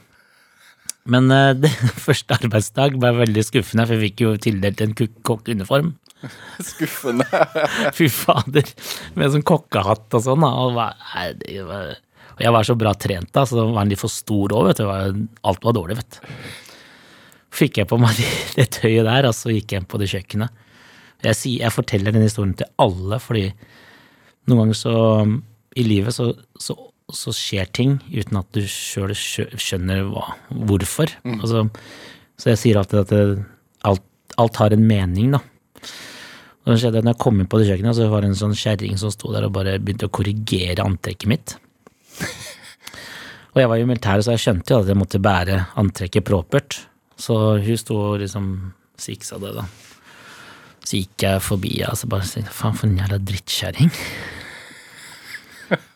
Men uh, det første arbeidsdag ble veldig skuffende, for jeg fikk jo tildelt en kok- kokkeuniform. Skuffende. Fy fader. Med sånn kokkehatt og sånn. Og, jeg var så bra trent da, så var den litt for stor òg, vet du. Alt var dårlig, vet du. fikk jeg på meg det tøyet der, og så gikk jeg inn på det kjøkkenet. Jeg, sier, jeg forteller den historien til alle, fordi noen ganger så i livet så, så, så skjer ting uten at du sjøl skjønner hva, hvorfor. Altså, så jeg sier alltid at det, alt, alt har en mening, da. Og det skjedde at når jeg kom inn på det kjøkkenet, så var det en sånn kjerring som sto der og bare begynte å korrigere antrekket mitt. Og jeg var jo i militæret, så jeg skjønte jo at jeg måtte bære antrekket propert. Så hun sto og liksom siksa det, da. Så gikk jeg forbi og så bare tenkte faen for en jævla drittkjerring.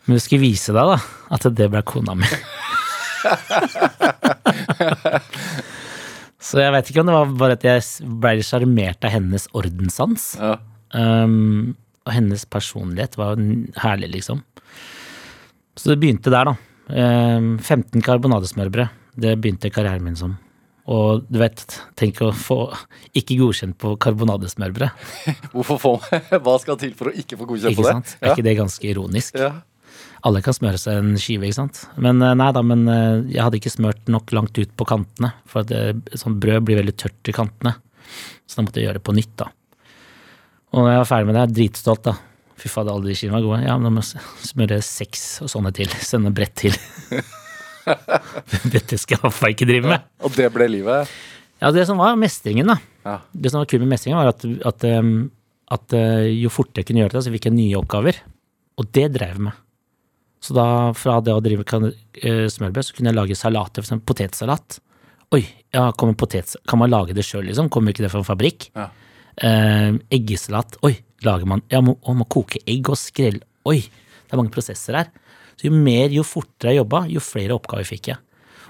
Men jeg skulle vise deg, da, at det ble kona mi. så jeg vet ikke om det var bare at jeg ble sjarmert av hennes ordenssans. Ja. Um, og hennes personlighet var herlig, liksom. Så det begynte der, da. Um, 15 karbonadesmørbrød. Det begynte karrieren min som. Og du vet, tenk å få ikke godkjent på karbonadesmørbrød. Hvorfor få Hva skal til for å ikke få godkjent Ikke på det? sant? Er ikke det ganske ironisk? Ja. Alle kan smøre seg en skive, ikke sant. Men eh, nei da, men eh, jeg hadde ikke smørt nok langt ut på kantene. For at det, sånn brød blir veldig tørt i kantene. Så da måtte jeg gjøre det på nytt, da. Og når jeg var ferdig med det, jeg er dritstolt, da. Fy fader, alle de skiene var gode. Ja, men da må jeg smøre seks og sånne til. Sende brett til. Dette skal jeg ikke drive med. Og det ble livet? Ja, det som var mestringen, da. Ja. Det som var kult med mestringen, var at, at, at jo fortere jeg kunne gjøre det, så fikk jeg nye oppgaver. Og det drev jeg med. Så da, fra det å drive kan, uh, smørbrød, så kunne jeg lage salater, eksempel potetsalat. Oi, ja, kommer potet, kan man lage det sjøl, liksom? Kommer ikke det fra en fabrikk? Ja. Eh, eggesalat. Oi, lager man Ja, må, å, må koke egg og skrelle Oi, det er mange prosesser her. Så jo mer, jo fortere jeg jobba, jo flere oppgaver fikk jeg.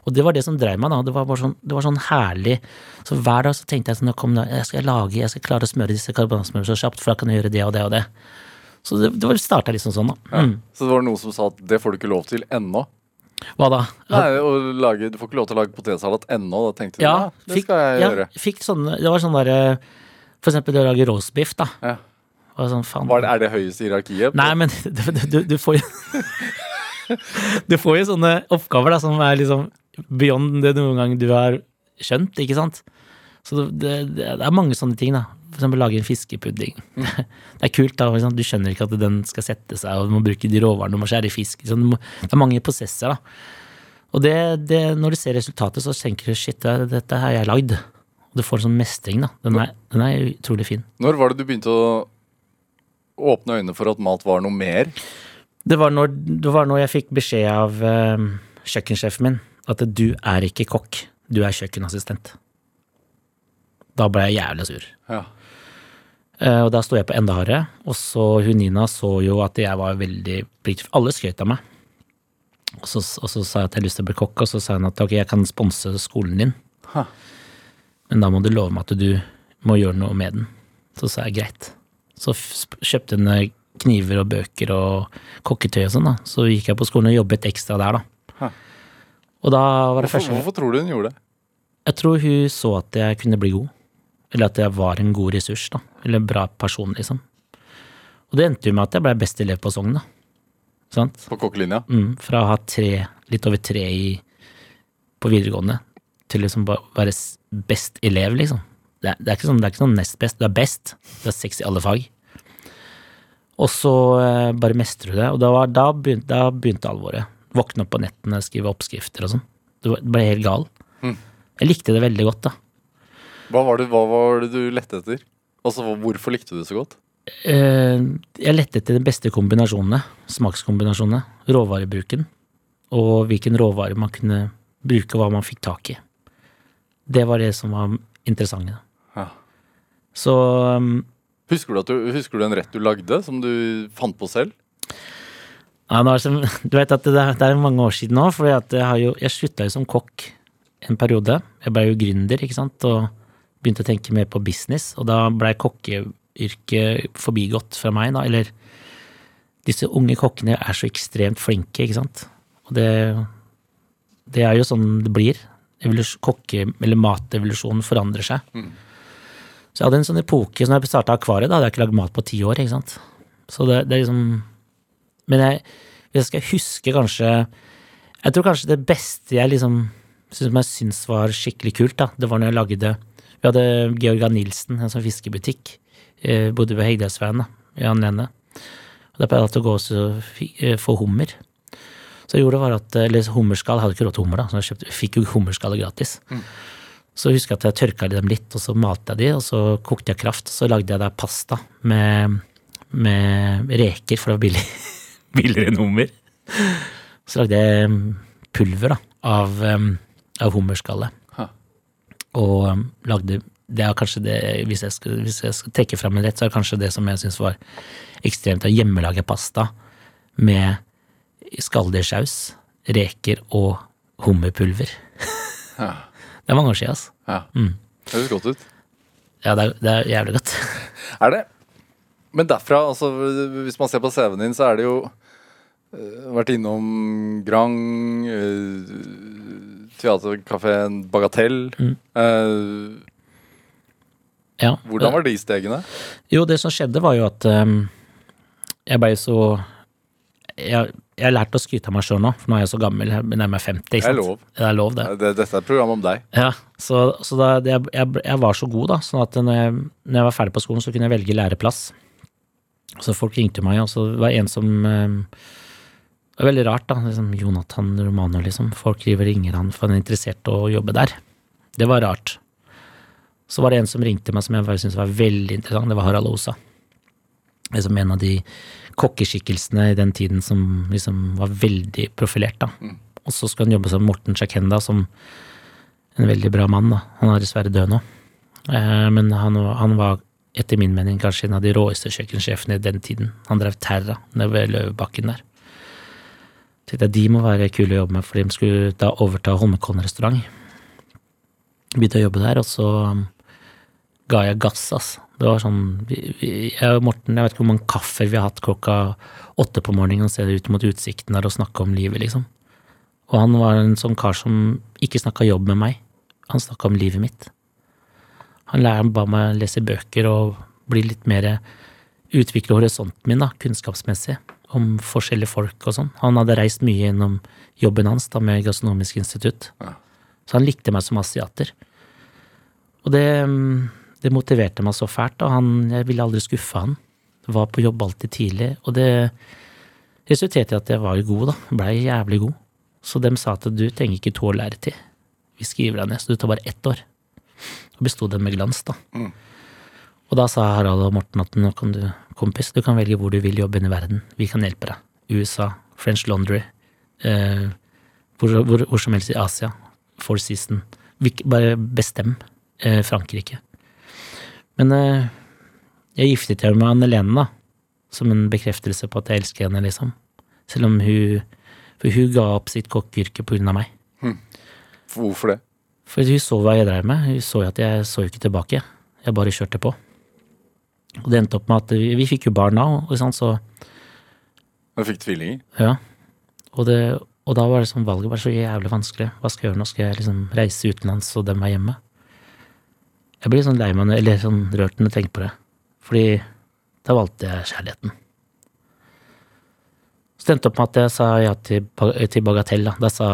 Og det var det som drev meg, da. Det var sånn, det var sånn herlig. Så hver dag så tenkte jeg sånn, kom, jeg skal lage, jeg skal klare å smøre disse karbonadesmørene så kjapt, for da kan jeg gjøre det og det og det. Så det, det starta liksom sånn, da. Mm. Så det var noen som sa at det får du ikke lov til ennå? Hva da? Nei, lage, Du får ikke lov til å lage potetsalat ennå. Da tenkte du Ja, ja, det fikk, skal jeg ja, gjøre. fikk sånne, det var sånn derre For eksempel det å lage roastbiff, da. Ja. Var sånn, Var det, er det høyeste hierarkiet? Nei, men du, du, du får jo Du får jo sånne oppgaver da, som er liksom beyond det noen gang du har skjønt, ikke sant? Så det, det, det er mange sånne ting, da. For eksempel lage en fiskepudding. Det er kult, da. Liksom. Du skjønner ikke at den skal sette seg, og du må bruke de råvarene, du må skjære fisk. Liksom. det, må, det er mange prosesser, da. Og det, det, når du ser resultatet, så tenker du shit, det, dette har jeg lagd. Og du får en sånn mestring, da. Den er, den er utrolig fin. Når var det du begynte å åpne øynene for at mat var noe mer? Det var når, det var når jeg fikk beskjed av eh, kjøkkensjefen min at du er ikke kokk, du er kjøkkenassistent. Da ble jeg jævlig sur. Ja. Eh, og da sto jeg på enda hardere, og så hun Nina så jo at jeg var veldig pliktig, Alle skrøt av meg. Og så, og så sa jeg at jeg har lyst til å bli kokk, og så sa hun at ok, jeg kan sponse skolen din, Ha. men da må du love meg at du må gjøre noe med den. Så sa jeg greit. Så kjøpte hun eh, kniver og bøker og kokketøy og sånn, da. Så gikk jeg på skolen og jobbet ekstra der, da. Ha. Og da var det Hvorfor, første hvorfor tror du hun gjorde det? Jeg tror hun så at jeg kunne bli god. Eller at jeg var en god ressurs, da. Eller en bra person, liksom. Og det endte jo med at jeg ble best elev på Sogn, da. Sant? På kokkelinja? Mm, fra å ha tre, litt over tre i, på videregående, til liksom bare være best elev, liksom. Det er, det, er ikke sånn, det er ikke sånn nest best, du er best. Du er seks i alle fag. Og så eh, bare mestrer du det, og da, var, da, begynte, da begynte alvoret. Våkne opp på nettene, skrive oppskrifter og sånn. Du ble helt gal. Mm. Jeg likte det veldig godt, da. Hva var, det, hva var det du lette etter? Altså, Hvorfor likte du det så godt? Uh, jeg lette etter de beste kombinasjonene, smakskombinasjonene, råvarebruken, og hvilken råvare man kunne bruke, hva man fikk tak i. Det var det som var interessant. Ja. Så um, Husker du, du, husker du en rett du lagde, som du fant på selv? ja, er som- du vet at det, det er mange år siden nå, for jeg, har jo- jeg slutta jo som kokk en periode. Jeg ble jo gründer, ikke sant, og begynte å tenke mer på business, og da ble kokkeyrket forbigått fra meg, da, eller disse unge kokkene er så ekstremt flinke, ikke sant, og det, det er jo sånn det blir. Kokke- eller matevolusjonen forandrer seg. Så jeg hadde en sånn epoke, når jeg starta Akvariet, da hadde jeg ikke lagd mat på ti år, ikke sant. Så det, det er liksom Men jeg, hvis jeg skal huske kanskje Jeg tror kanskje det beste jeg liksom som jeg syns var skikkelig kult, da, det var når jeg lagde Vi hadde Georga Nilsen, en sånn fiskebutikk. Eh, bodde ved Hegdalsveien da, i Anlene. Og Da pleide jeg å gå og eh, få hummer. Så jeg gjorde var at, eller hummerskall, jeg hadde ikke råd til hummer, da, så jeg kjøpte, fikk jo hummerskallet gratis. Så husker jeg at jeg tørka dem litt, og så malte jeg de, og så kokte jeg kraft. Så lagde jeg der pasta med, med reker, for det var billig, billigere enn hummer. Så lagde jeg mm, pulver da, av, um, av hummerskallet. Og um, lagde Det er kanskje det, hvis jeg skal, hvis jeg skal trekke fram en rett, så er det kanskje det som jeg syns var ekstremt å hjemmelage pasta med skalldyrssaus, reker og hummerpulver. Ja. Det er mange år siden, altså. Ja. Det høres godt ut. Ja, det er, det er jævlig godt. Er det? Men derfra, altså, hvis man ser på CV-en din, så er det jo eh, vært innom Grang, uh, teaterkafeen Bagatell. Mm. Uh, Ja. hvordan var de stegene? Jo, det som skjedde var jo at um, jeg blei så jeg, jeg har lært å skryte av meg sjøl nå, for nå er jeg så gammel. Jeg nærmer meg 50. Ikke Det er sant? lov. Det er lov, det. Det, dette er et program om deg. Ja, så, så da, det, jeg, jeg var så god, da, sånn at når jeg, når jeg var ferdig på skolen, så kunne jeg velge læreplass. Så folk ringte meg, og så var det en som um, Det var veldig rart, da. Liksom, Jonathan Romano, liksom. Folk driver ringer han for han er interessert å jobbe der. Det var rart. Så var det en som ringte meg som jeg bare syntes var veldig interessant. Det var Harald Osa. Liksom en av de kokkeskikkelsene i den tiden som liksom var veldig profilert. da. Og så skulle han jobbe som Morten Chakenda, som en veldig bra mann. da. Han er dessverre død nå. Eh, men han, han var etter min mening kanskje en av de råeste kjøkkensjefene i den tiden. Han drev Terra nede ved Løvebakken der. Tenkte jeg de må være kule å jobbe med, for de skulle da overta Holmenkollen restaurant. Begynte å jobbe der, og så um, ga jeg gass, altså. Det var sånn vi, vi, Jeg og Morten, jeg vet ikke hvor mange kaffer vi har hatt klokka åtte på morgenen og ser ut mot utsikten der og snakke om livet, liksom. Og han var en sånn kar som ikke snakka jobb med meg. Han snakka om livet mitt. Han lærte ba meg lese bøker og bli litt mer Utvikle horisonten min, da, kunnskapsmessig, om forskjellige folk og sånn. Han hadde reist mye gjennom jobben hans da med Gastronomisk institutt. Ja. Så han likte meg som asiater. Og det, mm, det motiverte meg så fælt, og han, jeg ville aldri skuffe han. Var på jobb alltid tidlig, og det resulterte i at jeg var god, da. Blei jævlig god. Så dem sa at du trenger ikke to år læretid. Vi skriver deg ned, så du tar bare ett år. Og besto den med glans, da. Og da sa Harald og Morten at nå kan du, kompis, du kan velge hvor du vil jobbe i verden. Vi kan hjelpe deg. USA, French Laundry, eh, hvor, hvor, hvor som helst i Asia. Four Season. Bare bestem. Eh, Frankrike. Men eh, jeg giftet meg med Anne Lene, da. Som en bekreftelse på at jeg elsker henne, liksom. Selv om hun For hun ga opp sitt kokkeyrke på grunn av meg. Hvorfor det? For hun så hva jeg drev med. Hun så at jeg så ikke tilbake. Jeg bare kjørte på. Og det endte opp med at vi, vi fikk jo barn da, og sånn, så Du fikk tvillinger? ja. Og, det, og da var det sånn valget bare så jævlig vanskelig. Hva skal jeg gjøre nå? Skal jeg liksom reise utenlands og dem er hjemme? Jeg blir sånn lei meg, eller sånn rørt når jeg tenker på det. Fordi da valgte jeg kjærligheten. Så det endte opp med at jeg sa ja til, til Bagatell. Da. da sa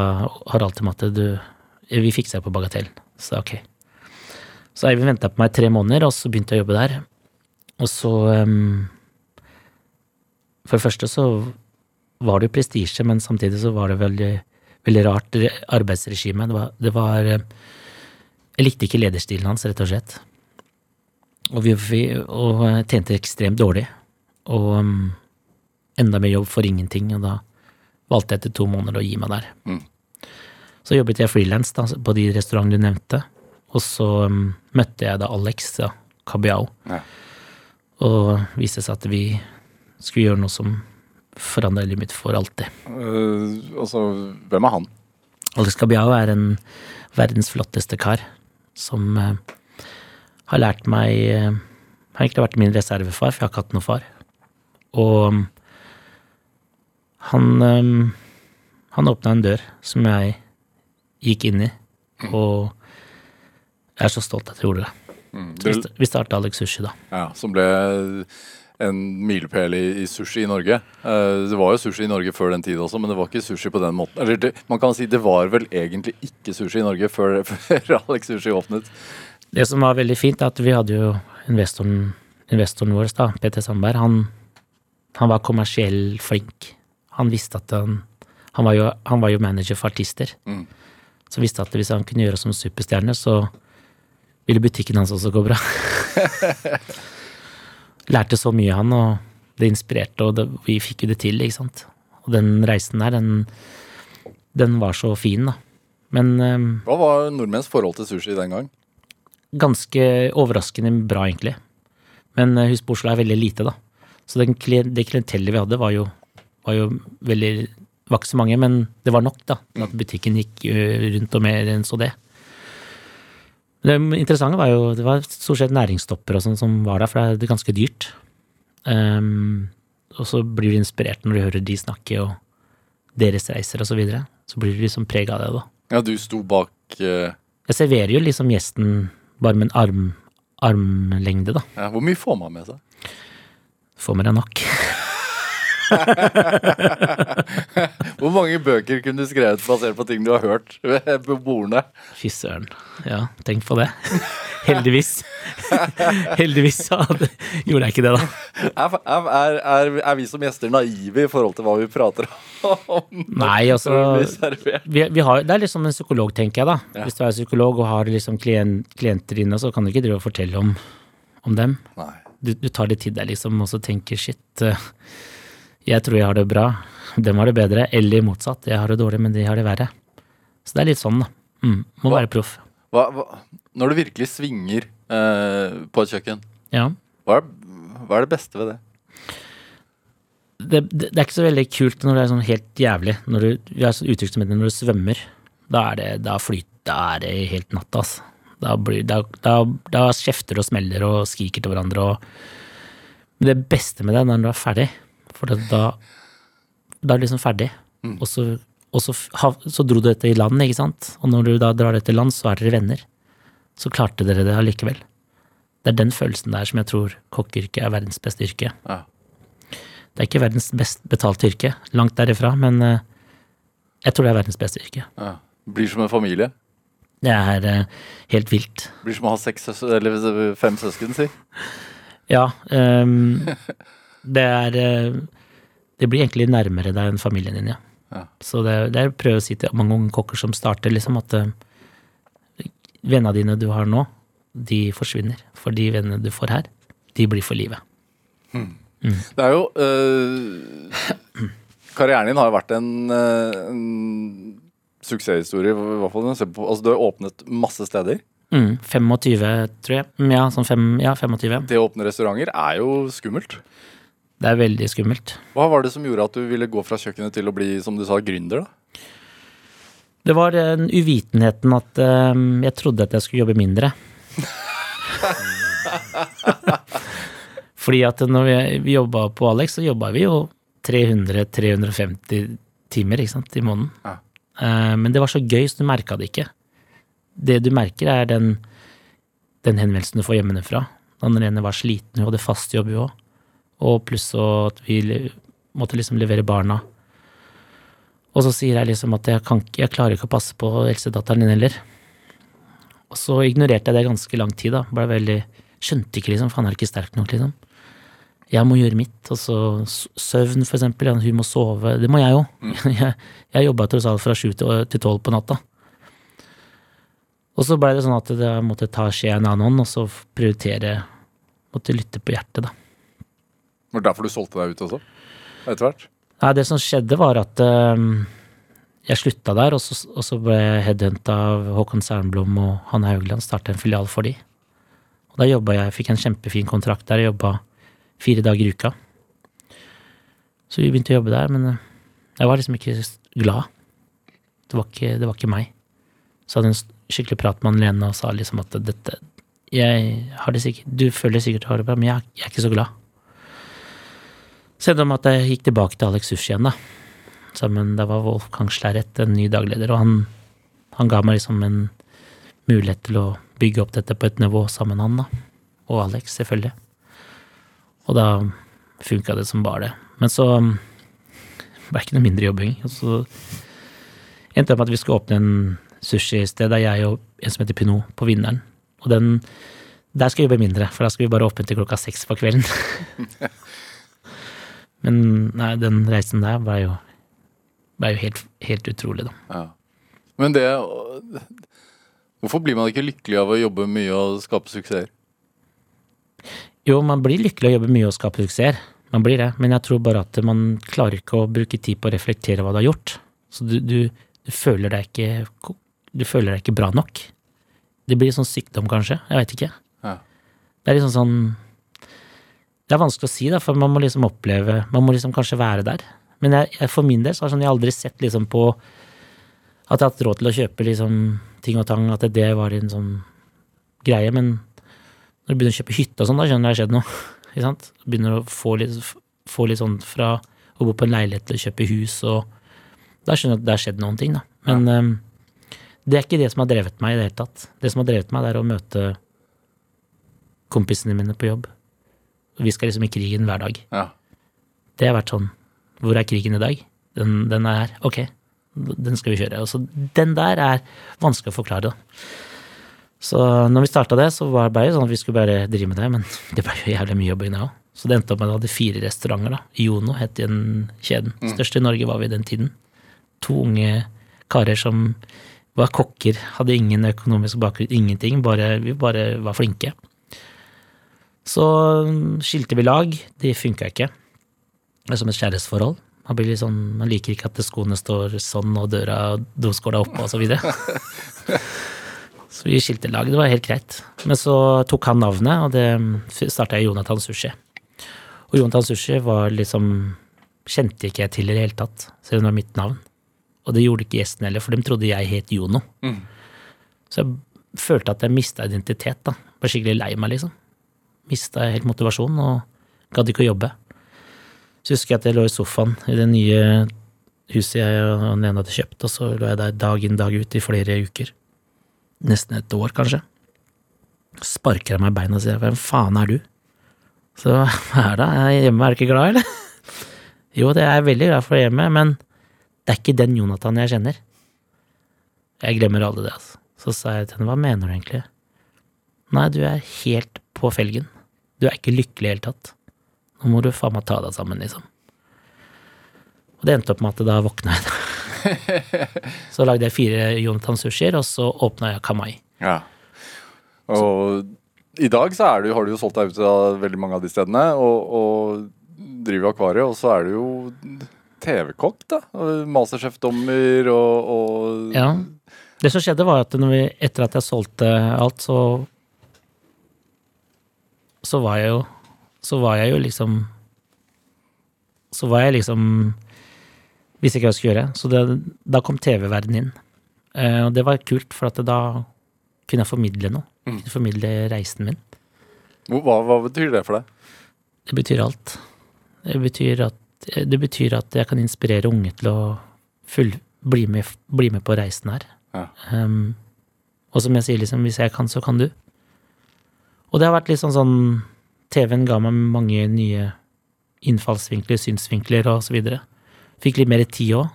Harald til meg at du, vi fikser det på Bagatell. Så ok. Så Eivind venta på meg i tre måneder, og så begynte jeg å jobbe der. Og så um, For det første så var det jo prestisje, men samtidig så var det veldig, veldig rart re- arbeidsregime. Det var, det var eh, Jeg likte ikke lederstilen hans, rett og slett. Og vi, og tjente ekstremt dårlig. Og um, enda mer jobb for ingenting, og da valgte jeg etter to måneder å gi meg der. Mm. Så jobbet jeg frilans på de restaurantene du nevnte, og så um, møtte jeg da Alex ja, Kabiao, Ja. Og viste seg at vi skulle gjøre noe som forandra livet mitt for alltid. Uh, altså, hvem er han? Alex Kabiao er en verdens flotteste kar som uh, har lært meg han Har egentlig vært min reservefar, for jeg har ikke hatt noen far. Og um, han um, Han åpna en dør som jeg gikk inn i, og jeg er så stolt at jeg gjorde det. Mm, Vi dere- Vi starta Alex Sushi, da. Ja, som ble en milepæl i, i sushi i Norge. Uh, det var jo sushi i Norge før den tid også, men det var ikke sushi på den måten. Eller det, man kan si det var vel egentlig ikke sushi i Norge før, før Alex Sushi åpnet. Det som var veldig fint, er at vi hadde jo investoren, investoren vår, da, Peter Sandberg, han, han var kommersiell flink. Han visste at han Han var jo, han var jo manager for artister. Mm. Så visste at hvis han kunne gjøre oss som superstjerne, så ville butikken hans også gå bra. Lærte så mye, han, og det inspirerte, og det, vi fikk jo det til, ikke sant. Og den reisen der, den, den var så fin, da. Men um, Hva var nordmenns forhold til sushi den gang? ganske overraskende bra, egentlig. Men eh, husk på Oslo er veldig lite, da. Så den, det klientellet vi hadde, var jo, var jo veldig var ikke så mange, men det var nok, da. At butikken gikk eh, rundt og mer enn så det. Det interessante var jo det var stort sett næringstopper og sånn som var der, for det er ganske dyrt. Um, og så blir du inspirert når du hører de snakke, og deres reiser og så videre. Så blir du liksom prega av det, da. Ja, du sto bak uh... Jeg serverer jo liksom gjesten bare med en arm, armlengde, da. ja, Hvor mye får man med seg? Får med deg nok. Hvor mange bøker kunne du skrevet basert på ting du har hørt ved- på bordene? Fy søren. Ja, tenk på det. Heldigvis. Heldigvis hadde, gjorde jeg ikke det, da. Er, er, er, er vi som gjester naive i forhold til hva vi prater om? Nei, altså vi vi, har, Det er liksom en psykolog, tenker jeg, da. Ja. Hvis du er psykolog og har liksom klient, klienter inne, så kan du ikke drive og fortelle om, om dem. Nei. Du, du tar det til deg, liksom, og så tenker shit, eh, jeg tror jeg har det bra. Dem har det bedre. Eller motsatt. Jeg har det dårlig, men de har det verre. Så det er litt sånn, da. Mm, må Hva- være proff. Hva, hva, når det virkelig svinger eh, på et kjøkken, Ja. hva er, hva er det beste ved det? det, det, det er ikke så veldig kult når det er sånn helt jævlig. Når du, har uttrykk som heter når du svømmer. Da er det, da flyt, da er det helt natt, altså. Da, blir, da, da, da kjefter og smeller og skriker til hverandre og Men det beste med det er når du er ferdig, for da, da er du liksom ferdig. Og, så, og så, så dro du dette i land, ikke sant? Og når du da drar dette i land, så er dere venner. Så klarte dere det allikevel. Det er den følelsen der som jeg tror kokkeyrket er verdens beste yrke. Ja. Det er ikke verdens best betalte yrke, langt derifra, men eh, jeg tror det er verdens beste yrke. Ja. Blir som en familie. Det er eh, helt vilt. Blir som å ha seks eller fem søsken, si. Ja, ehm, det er eh, Det blir egentlig nærmere deg enn familien din, ja. Ja. Så det, det er prøve å si til mange unge kokker som starter, liksom at eh, vennene dine du har nå, de forsvinner. For de vennene du får her, de blir for livet. Det er jo øh, Karrieren din har jo vært en, en suksesshistorie. i hvert fall Altså, du har åpnet masse steder. Mm, 25, tror jeg. Mm, Ja, sånn fem, ja, 25. Det å åpne restauranter er jo skummelt. Det er veldig skummelt. Hva var det som gjorde at du ville gå fra kjøkkenet til å bli, som du sa, gründer? da? Det var den uvitenheten at eh, jeg trodde at jeg skulle jobbe mindre. Fordi at når vi, vi jobba på Alex, så jobba vi jo 300-350 timer ikke sant, i måneden. Ja. Uh, men det var så gøy, så du merka det ikke. Det du merker, er den, den henvendelsen du får hjemmefra. Den ene var sliten, hun hadde fast jobb, hun òg. Og pluss at vi måtte liksom levere barna. Og så sier jeg liksom at jeg, kan, ikke- jeg klarer ikke å passe på eldstedatteren din heller. Og så ignorerte jeg det ganske lang tid, da. Ble veldig, skjønte ikke liksom, han er ikke sterk nok, liksom. Jeg må gjøre mitt. Og så søvn, for eksempel. Hun må sove. Det må jeg jo. Jeg, jeg jobba tross alt fra sju til tolv på natta. Og så blei det sånn at jeg måtte ta skjea i en annen hånd, og så prioritere Måtte lytte på hjertet, da. Var det derfor du solgte deg ut også? Etter hvert? Nei, det som skjedde var at øhm, jeg slutta der, og så, og så ble jeg headhunta av Håkon Sernblom og Hanne Haugland, starta en filial for de. Og da jobba jeg, fikk en kjempefin kontrakt der, jeg jobba fire dager i uka. Så vi begynte å jobbe der, men øh, jeg var liksom ikke glad. Det var ikke, det var ikke meg. Så hadde jeg en skikkelig prat med Lene og sa liksom at dette jeg har det sikkert, Du føler sikkert du har det bra, men jeg, jeg er ikke så glad. Det med at jeg gikk tilbake til Alex Sushi igjen, da. Sammen, da var Wolfgang Slerrett en ny dagleder, og han, han ga meg liksom en mulighet til å bygge opp dette på et nivå sammen med han, da. Og Alex, selvfølgelig. Og da funka det som bare det. Men så det ble ikke noe mindre jobbing. Og så endte det med at vi skulle åpne en sushisted der jeg og en som heter Pinot, på Vinneren. Og den der skal vi jobbe mindre, for da skal vi bare åpne til klokka seks på kvelden. Men nei, den reisen der var jo, var jo helt, helt utrolig, da. Ja. Men det Hvorfor blir man ikke lykkelig av å jobbe mye og skape suksesser? Jo, man blir lykkelig av å jobbe mye og skape suksesser. Man blir det. Men jeg tror bare at man klarer ikke å bruke tid på å reflektere hva du har gjort. Så du, du, du føler deg ikke Du føler deg ikke bra nok. Det blir sånn sykdom, kanskje. Jeg veit ikke. Ja. Det er liksom sånn Det er vanskelig å si, da, for man må liksom oppleve Man må liksom kanskje være der. Men jeg, jeg, for min del så har sånn, jeg aldri sett liksom på at jeg har hatt råd til å kjøpe liksom ting og tang, at det var en sånn greie. Men når du begynner å kjøpe hytte og sånn, da skjønner du det har skjedd noe. Ikke sant? Begynner å få litt, få litt sånn fra å bo på en leilighet til å kjøpe hus, og da skjønner du at det har skjedd noen ting, da. Men um, det er ikke det som har drevet meg i det hele tatt. Det som har drevet meg, det er å møte kompisene mine på jobb. Vi skal liksom i krigen hver dag. Ja. Det har vært sånn Hvor er krigen i dag? Den, den er her. Ok, den skal vi kjøre. Altså, så den der er vanskelig å forklare, da. Så når vi starta det, så var det bare sånn at vi skulle bare drive med det, men det ble jo jævlig mye jobbing, det òg. Så det endte opp med at vi hadde fire restauranter, da. Iono het den kjeden. Største i Norge var vi i den tiden. To unge karer som var kokker, hadde ingen økonomisk bakgrunn, ingenting, bare, vi bare var flinke. Så skilte vi lag, det funka ikke. Det er som et kjærlighetsforhold. Man, blir litt sånn, man liker ikke at skoene står sånn, og døra og doskåla oppe, og så videre. Så vi skilte lag, det var helt greit. Men så tok han navnet, og det starta jeg Jonathan Sushi. Og Jonathan Sushi var liksom Kjente ikke jeg til i det hele tatt, selv om det var mitt navn. Og det gjorde ikke gjestene heller, for de trodde jeg het Jono. Så jeg følte at jeg mista identitet, da. Var skikkelig lei meg, liksom. Mista helt motivasjonen og gadd ikke å jobbe. Så husker jeg at jeg lå i sofaen i det nye huset jeg og den ene hadde kjøpt, og så lå jeg der dag inn dag ut i flere uker. Nesten et år, kanskje. Sparker jeg meg i beina og sier 'hvem faen er du'? Så hva er det? Jeg hjemme, er du ikke glad, eller? Jo, det er jeg veldig glad for hjemme, men det er ikke den Jonathan jeg kjenner. Jeg glemmer aldri det, altså. Så sa jeg til henne, hva mener du egentlig? Nei, du er helt på felgen. Du er ikke lykkelig i det hele tatt. Nå må du faen meg ta deg sammen, liksom. Og det endte opp med at da våkna jeg. så lagde jeg fire Jonathan sushier, og så åpna jeg Kamai. Ja. Og i dag så er du, har du jo solgt deg ut av veldig mange av de stedene, og, og driver akvariet, og så er du jo TV-kokk, da. Masterchef-dommer og, og Ja. Det som skjedde, var at når vi, etter at jeg solgte alt, så Så var jeg jo Så var jeg jo liksom Så var jeg liksom Visste ikke hva jeg skulle gjøre. Så det, da kom TV-verdenen inn. Eh, og det var kult, for at da kunne jeg formidle noe. Kunne formidle reisen min. Hva, hva betyr det for deg? Det betyr alt. Det betyr at, det betyr at jeg kan inspirere unge til å full, bli, med, bli med på reisen her. Ja. Um, og som jeg sier, liksom, hvis jeg kan, så kan du. Og det har vært litt sånn sånn TV-en ga meg mange nye innfallsvinkler, synsvinkler og så videre. Fikk litt mer tid òg.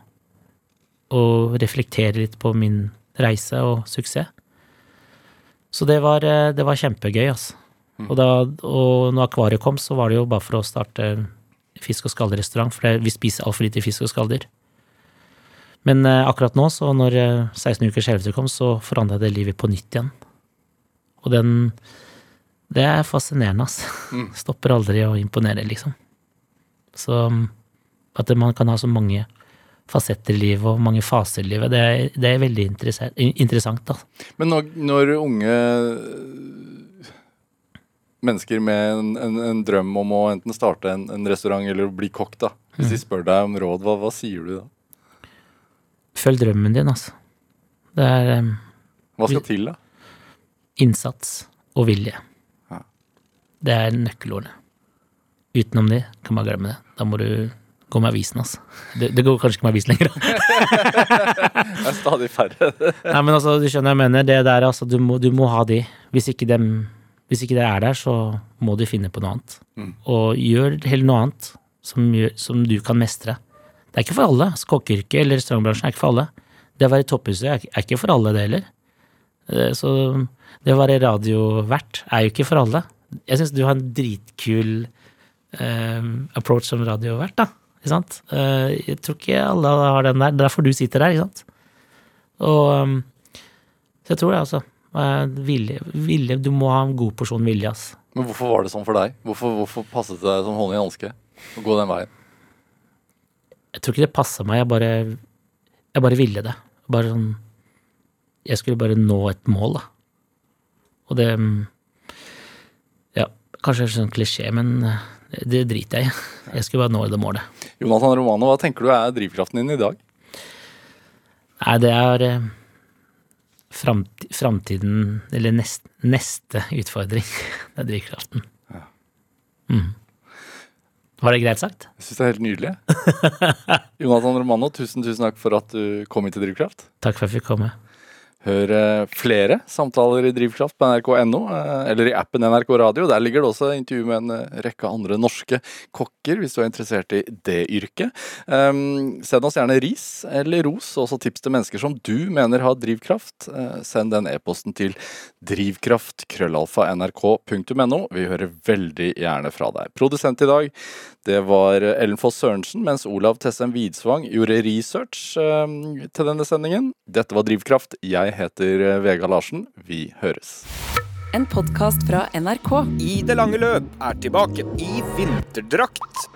Og reflektere litt på min reise og suksess. Så det var, eh, det var kjempegøy, altså. Og, da, og når akvariet kom, så var det jo bare for å starte fisk- og skallrestaurant, for det, vi spiser altfor lite fisk og skalldyr. Men eh, akkurat nå, så når eh, 16 ukers helvete kom, så forandra det livet på nytt igjen. Og den Det er fascinerende, altså. Stopper aldri å imponere, liksom. Så um, at man kan ha så mange fasetter i livet og mange faser i livet, det er, det er veldig interessant, da. Men når, når unge mennesker med en, en, en drøm om å enten starte en, en restaurant eller bli kokk, da, hvis de spør deg om råd, hva, hva sier du da? Følg drømmen din, altså. Det er um, Hva skal til, da? innsats og vilje. Det er nøkkelordene. Utenom det, kan man glemme det. Da må du gå med avisen, altså. Det, det går kanskje ikke med avis lenger. Det er stadig færre. Nei, men altså, du skjønner jeg mener. Det der, altså, du må, du må ha de. Hvis ikke dem Hvis ikke det er der, så må du finne på noe annet. Og gjør heller noe annet som, som du kan mestre. Det er ikke for alle. Kokkeyrket eller restaurantbransjen er ikke for alle. Det å være topphuset er, er ikke for alle, det heller. Eh, Så det å være radiovert er jo ikke for alle. Jeg syns du har en dritkul um, approach som radiovert, da. Ikke sant? Uh, jeg tror ikke alle har den der. Det er derfor du sitter der, ikke sant? Og um, Så jeg tror det, altså. Uh, Vilje, vilje Du må ha en god porsjon vilje, ass. Men hvorfor var det sånn for deg? Hvorfor, hvorfor passet det deg som hånd i hanske å gå den veien? Jeg tror ikke det passa meg, jeg bare Jeg bare ville det. Bare sånn Jeg skulle bare nå et mål, da. Og det Ja, kanskje sånn klisjé, men eh, det driter jeg i. Jeg skulle bare nå det målet. Jonathan Romano, hva tenker du er drivkraften din i dag? Nei, det er eh, framtiden, eller nest, neste utfordring. Det er drivkraften. Mm. Var det greit sagt? Jeg syns det er helt nydelig. Jonathan Romano, tusen, tusen takk for at du kom hit til Drivkraft. Takk for at jeg fikk komme. Hør eh, flere samtaler i Drivkraft på nrk.no, eh, eller i appen NRK Radio. Der ligger det også intervju med en eh, rekke andre norske kokker, hvis du er interessert i det yrket. Um, send oss gjerne ris eller ros, og også tips til mennesker som du mener har drivkraft. Send den e-posten til drivkraft.krøllalfa.nrk.no. Vi hører veldig gjerne fra deg. Produsent i dag, det var Ellen Foss Sørensen, mens Olav Tessem Widsvang gjorde research eh, til denne sendingen. Dette var Drivkraft. Jeg heter eh, Vega Larsen. Vi høres. En podkast fra NRK. I det lange løp er tilbake i vinterdrakt.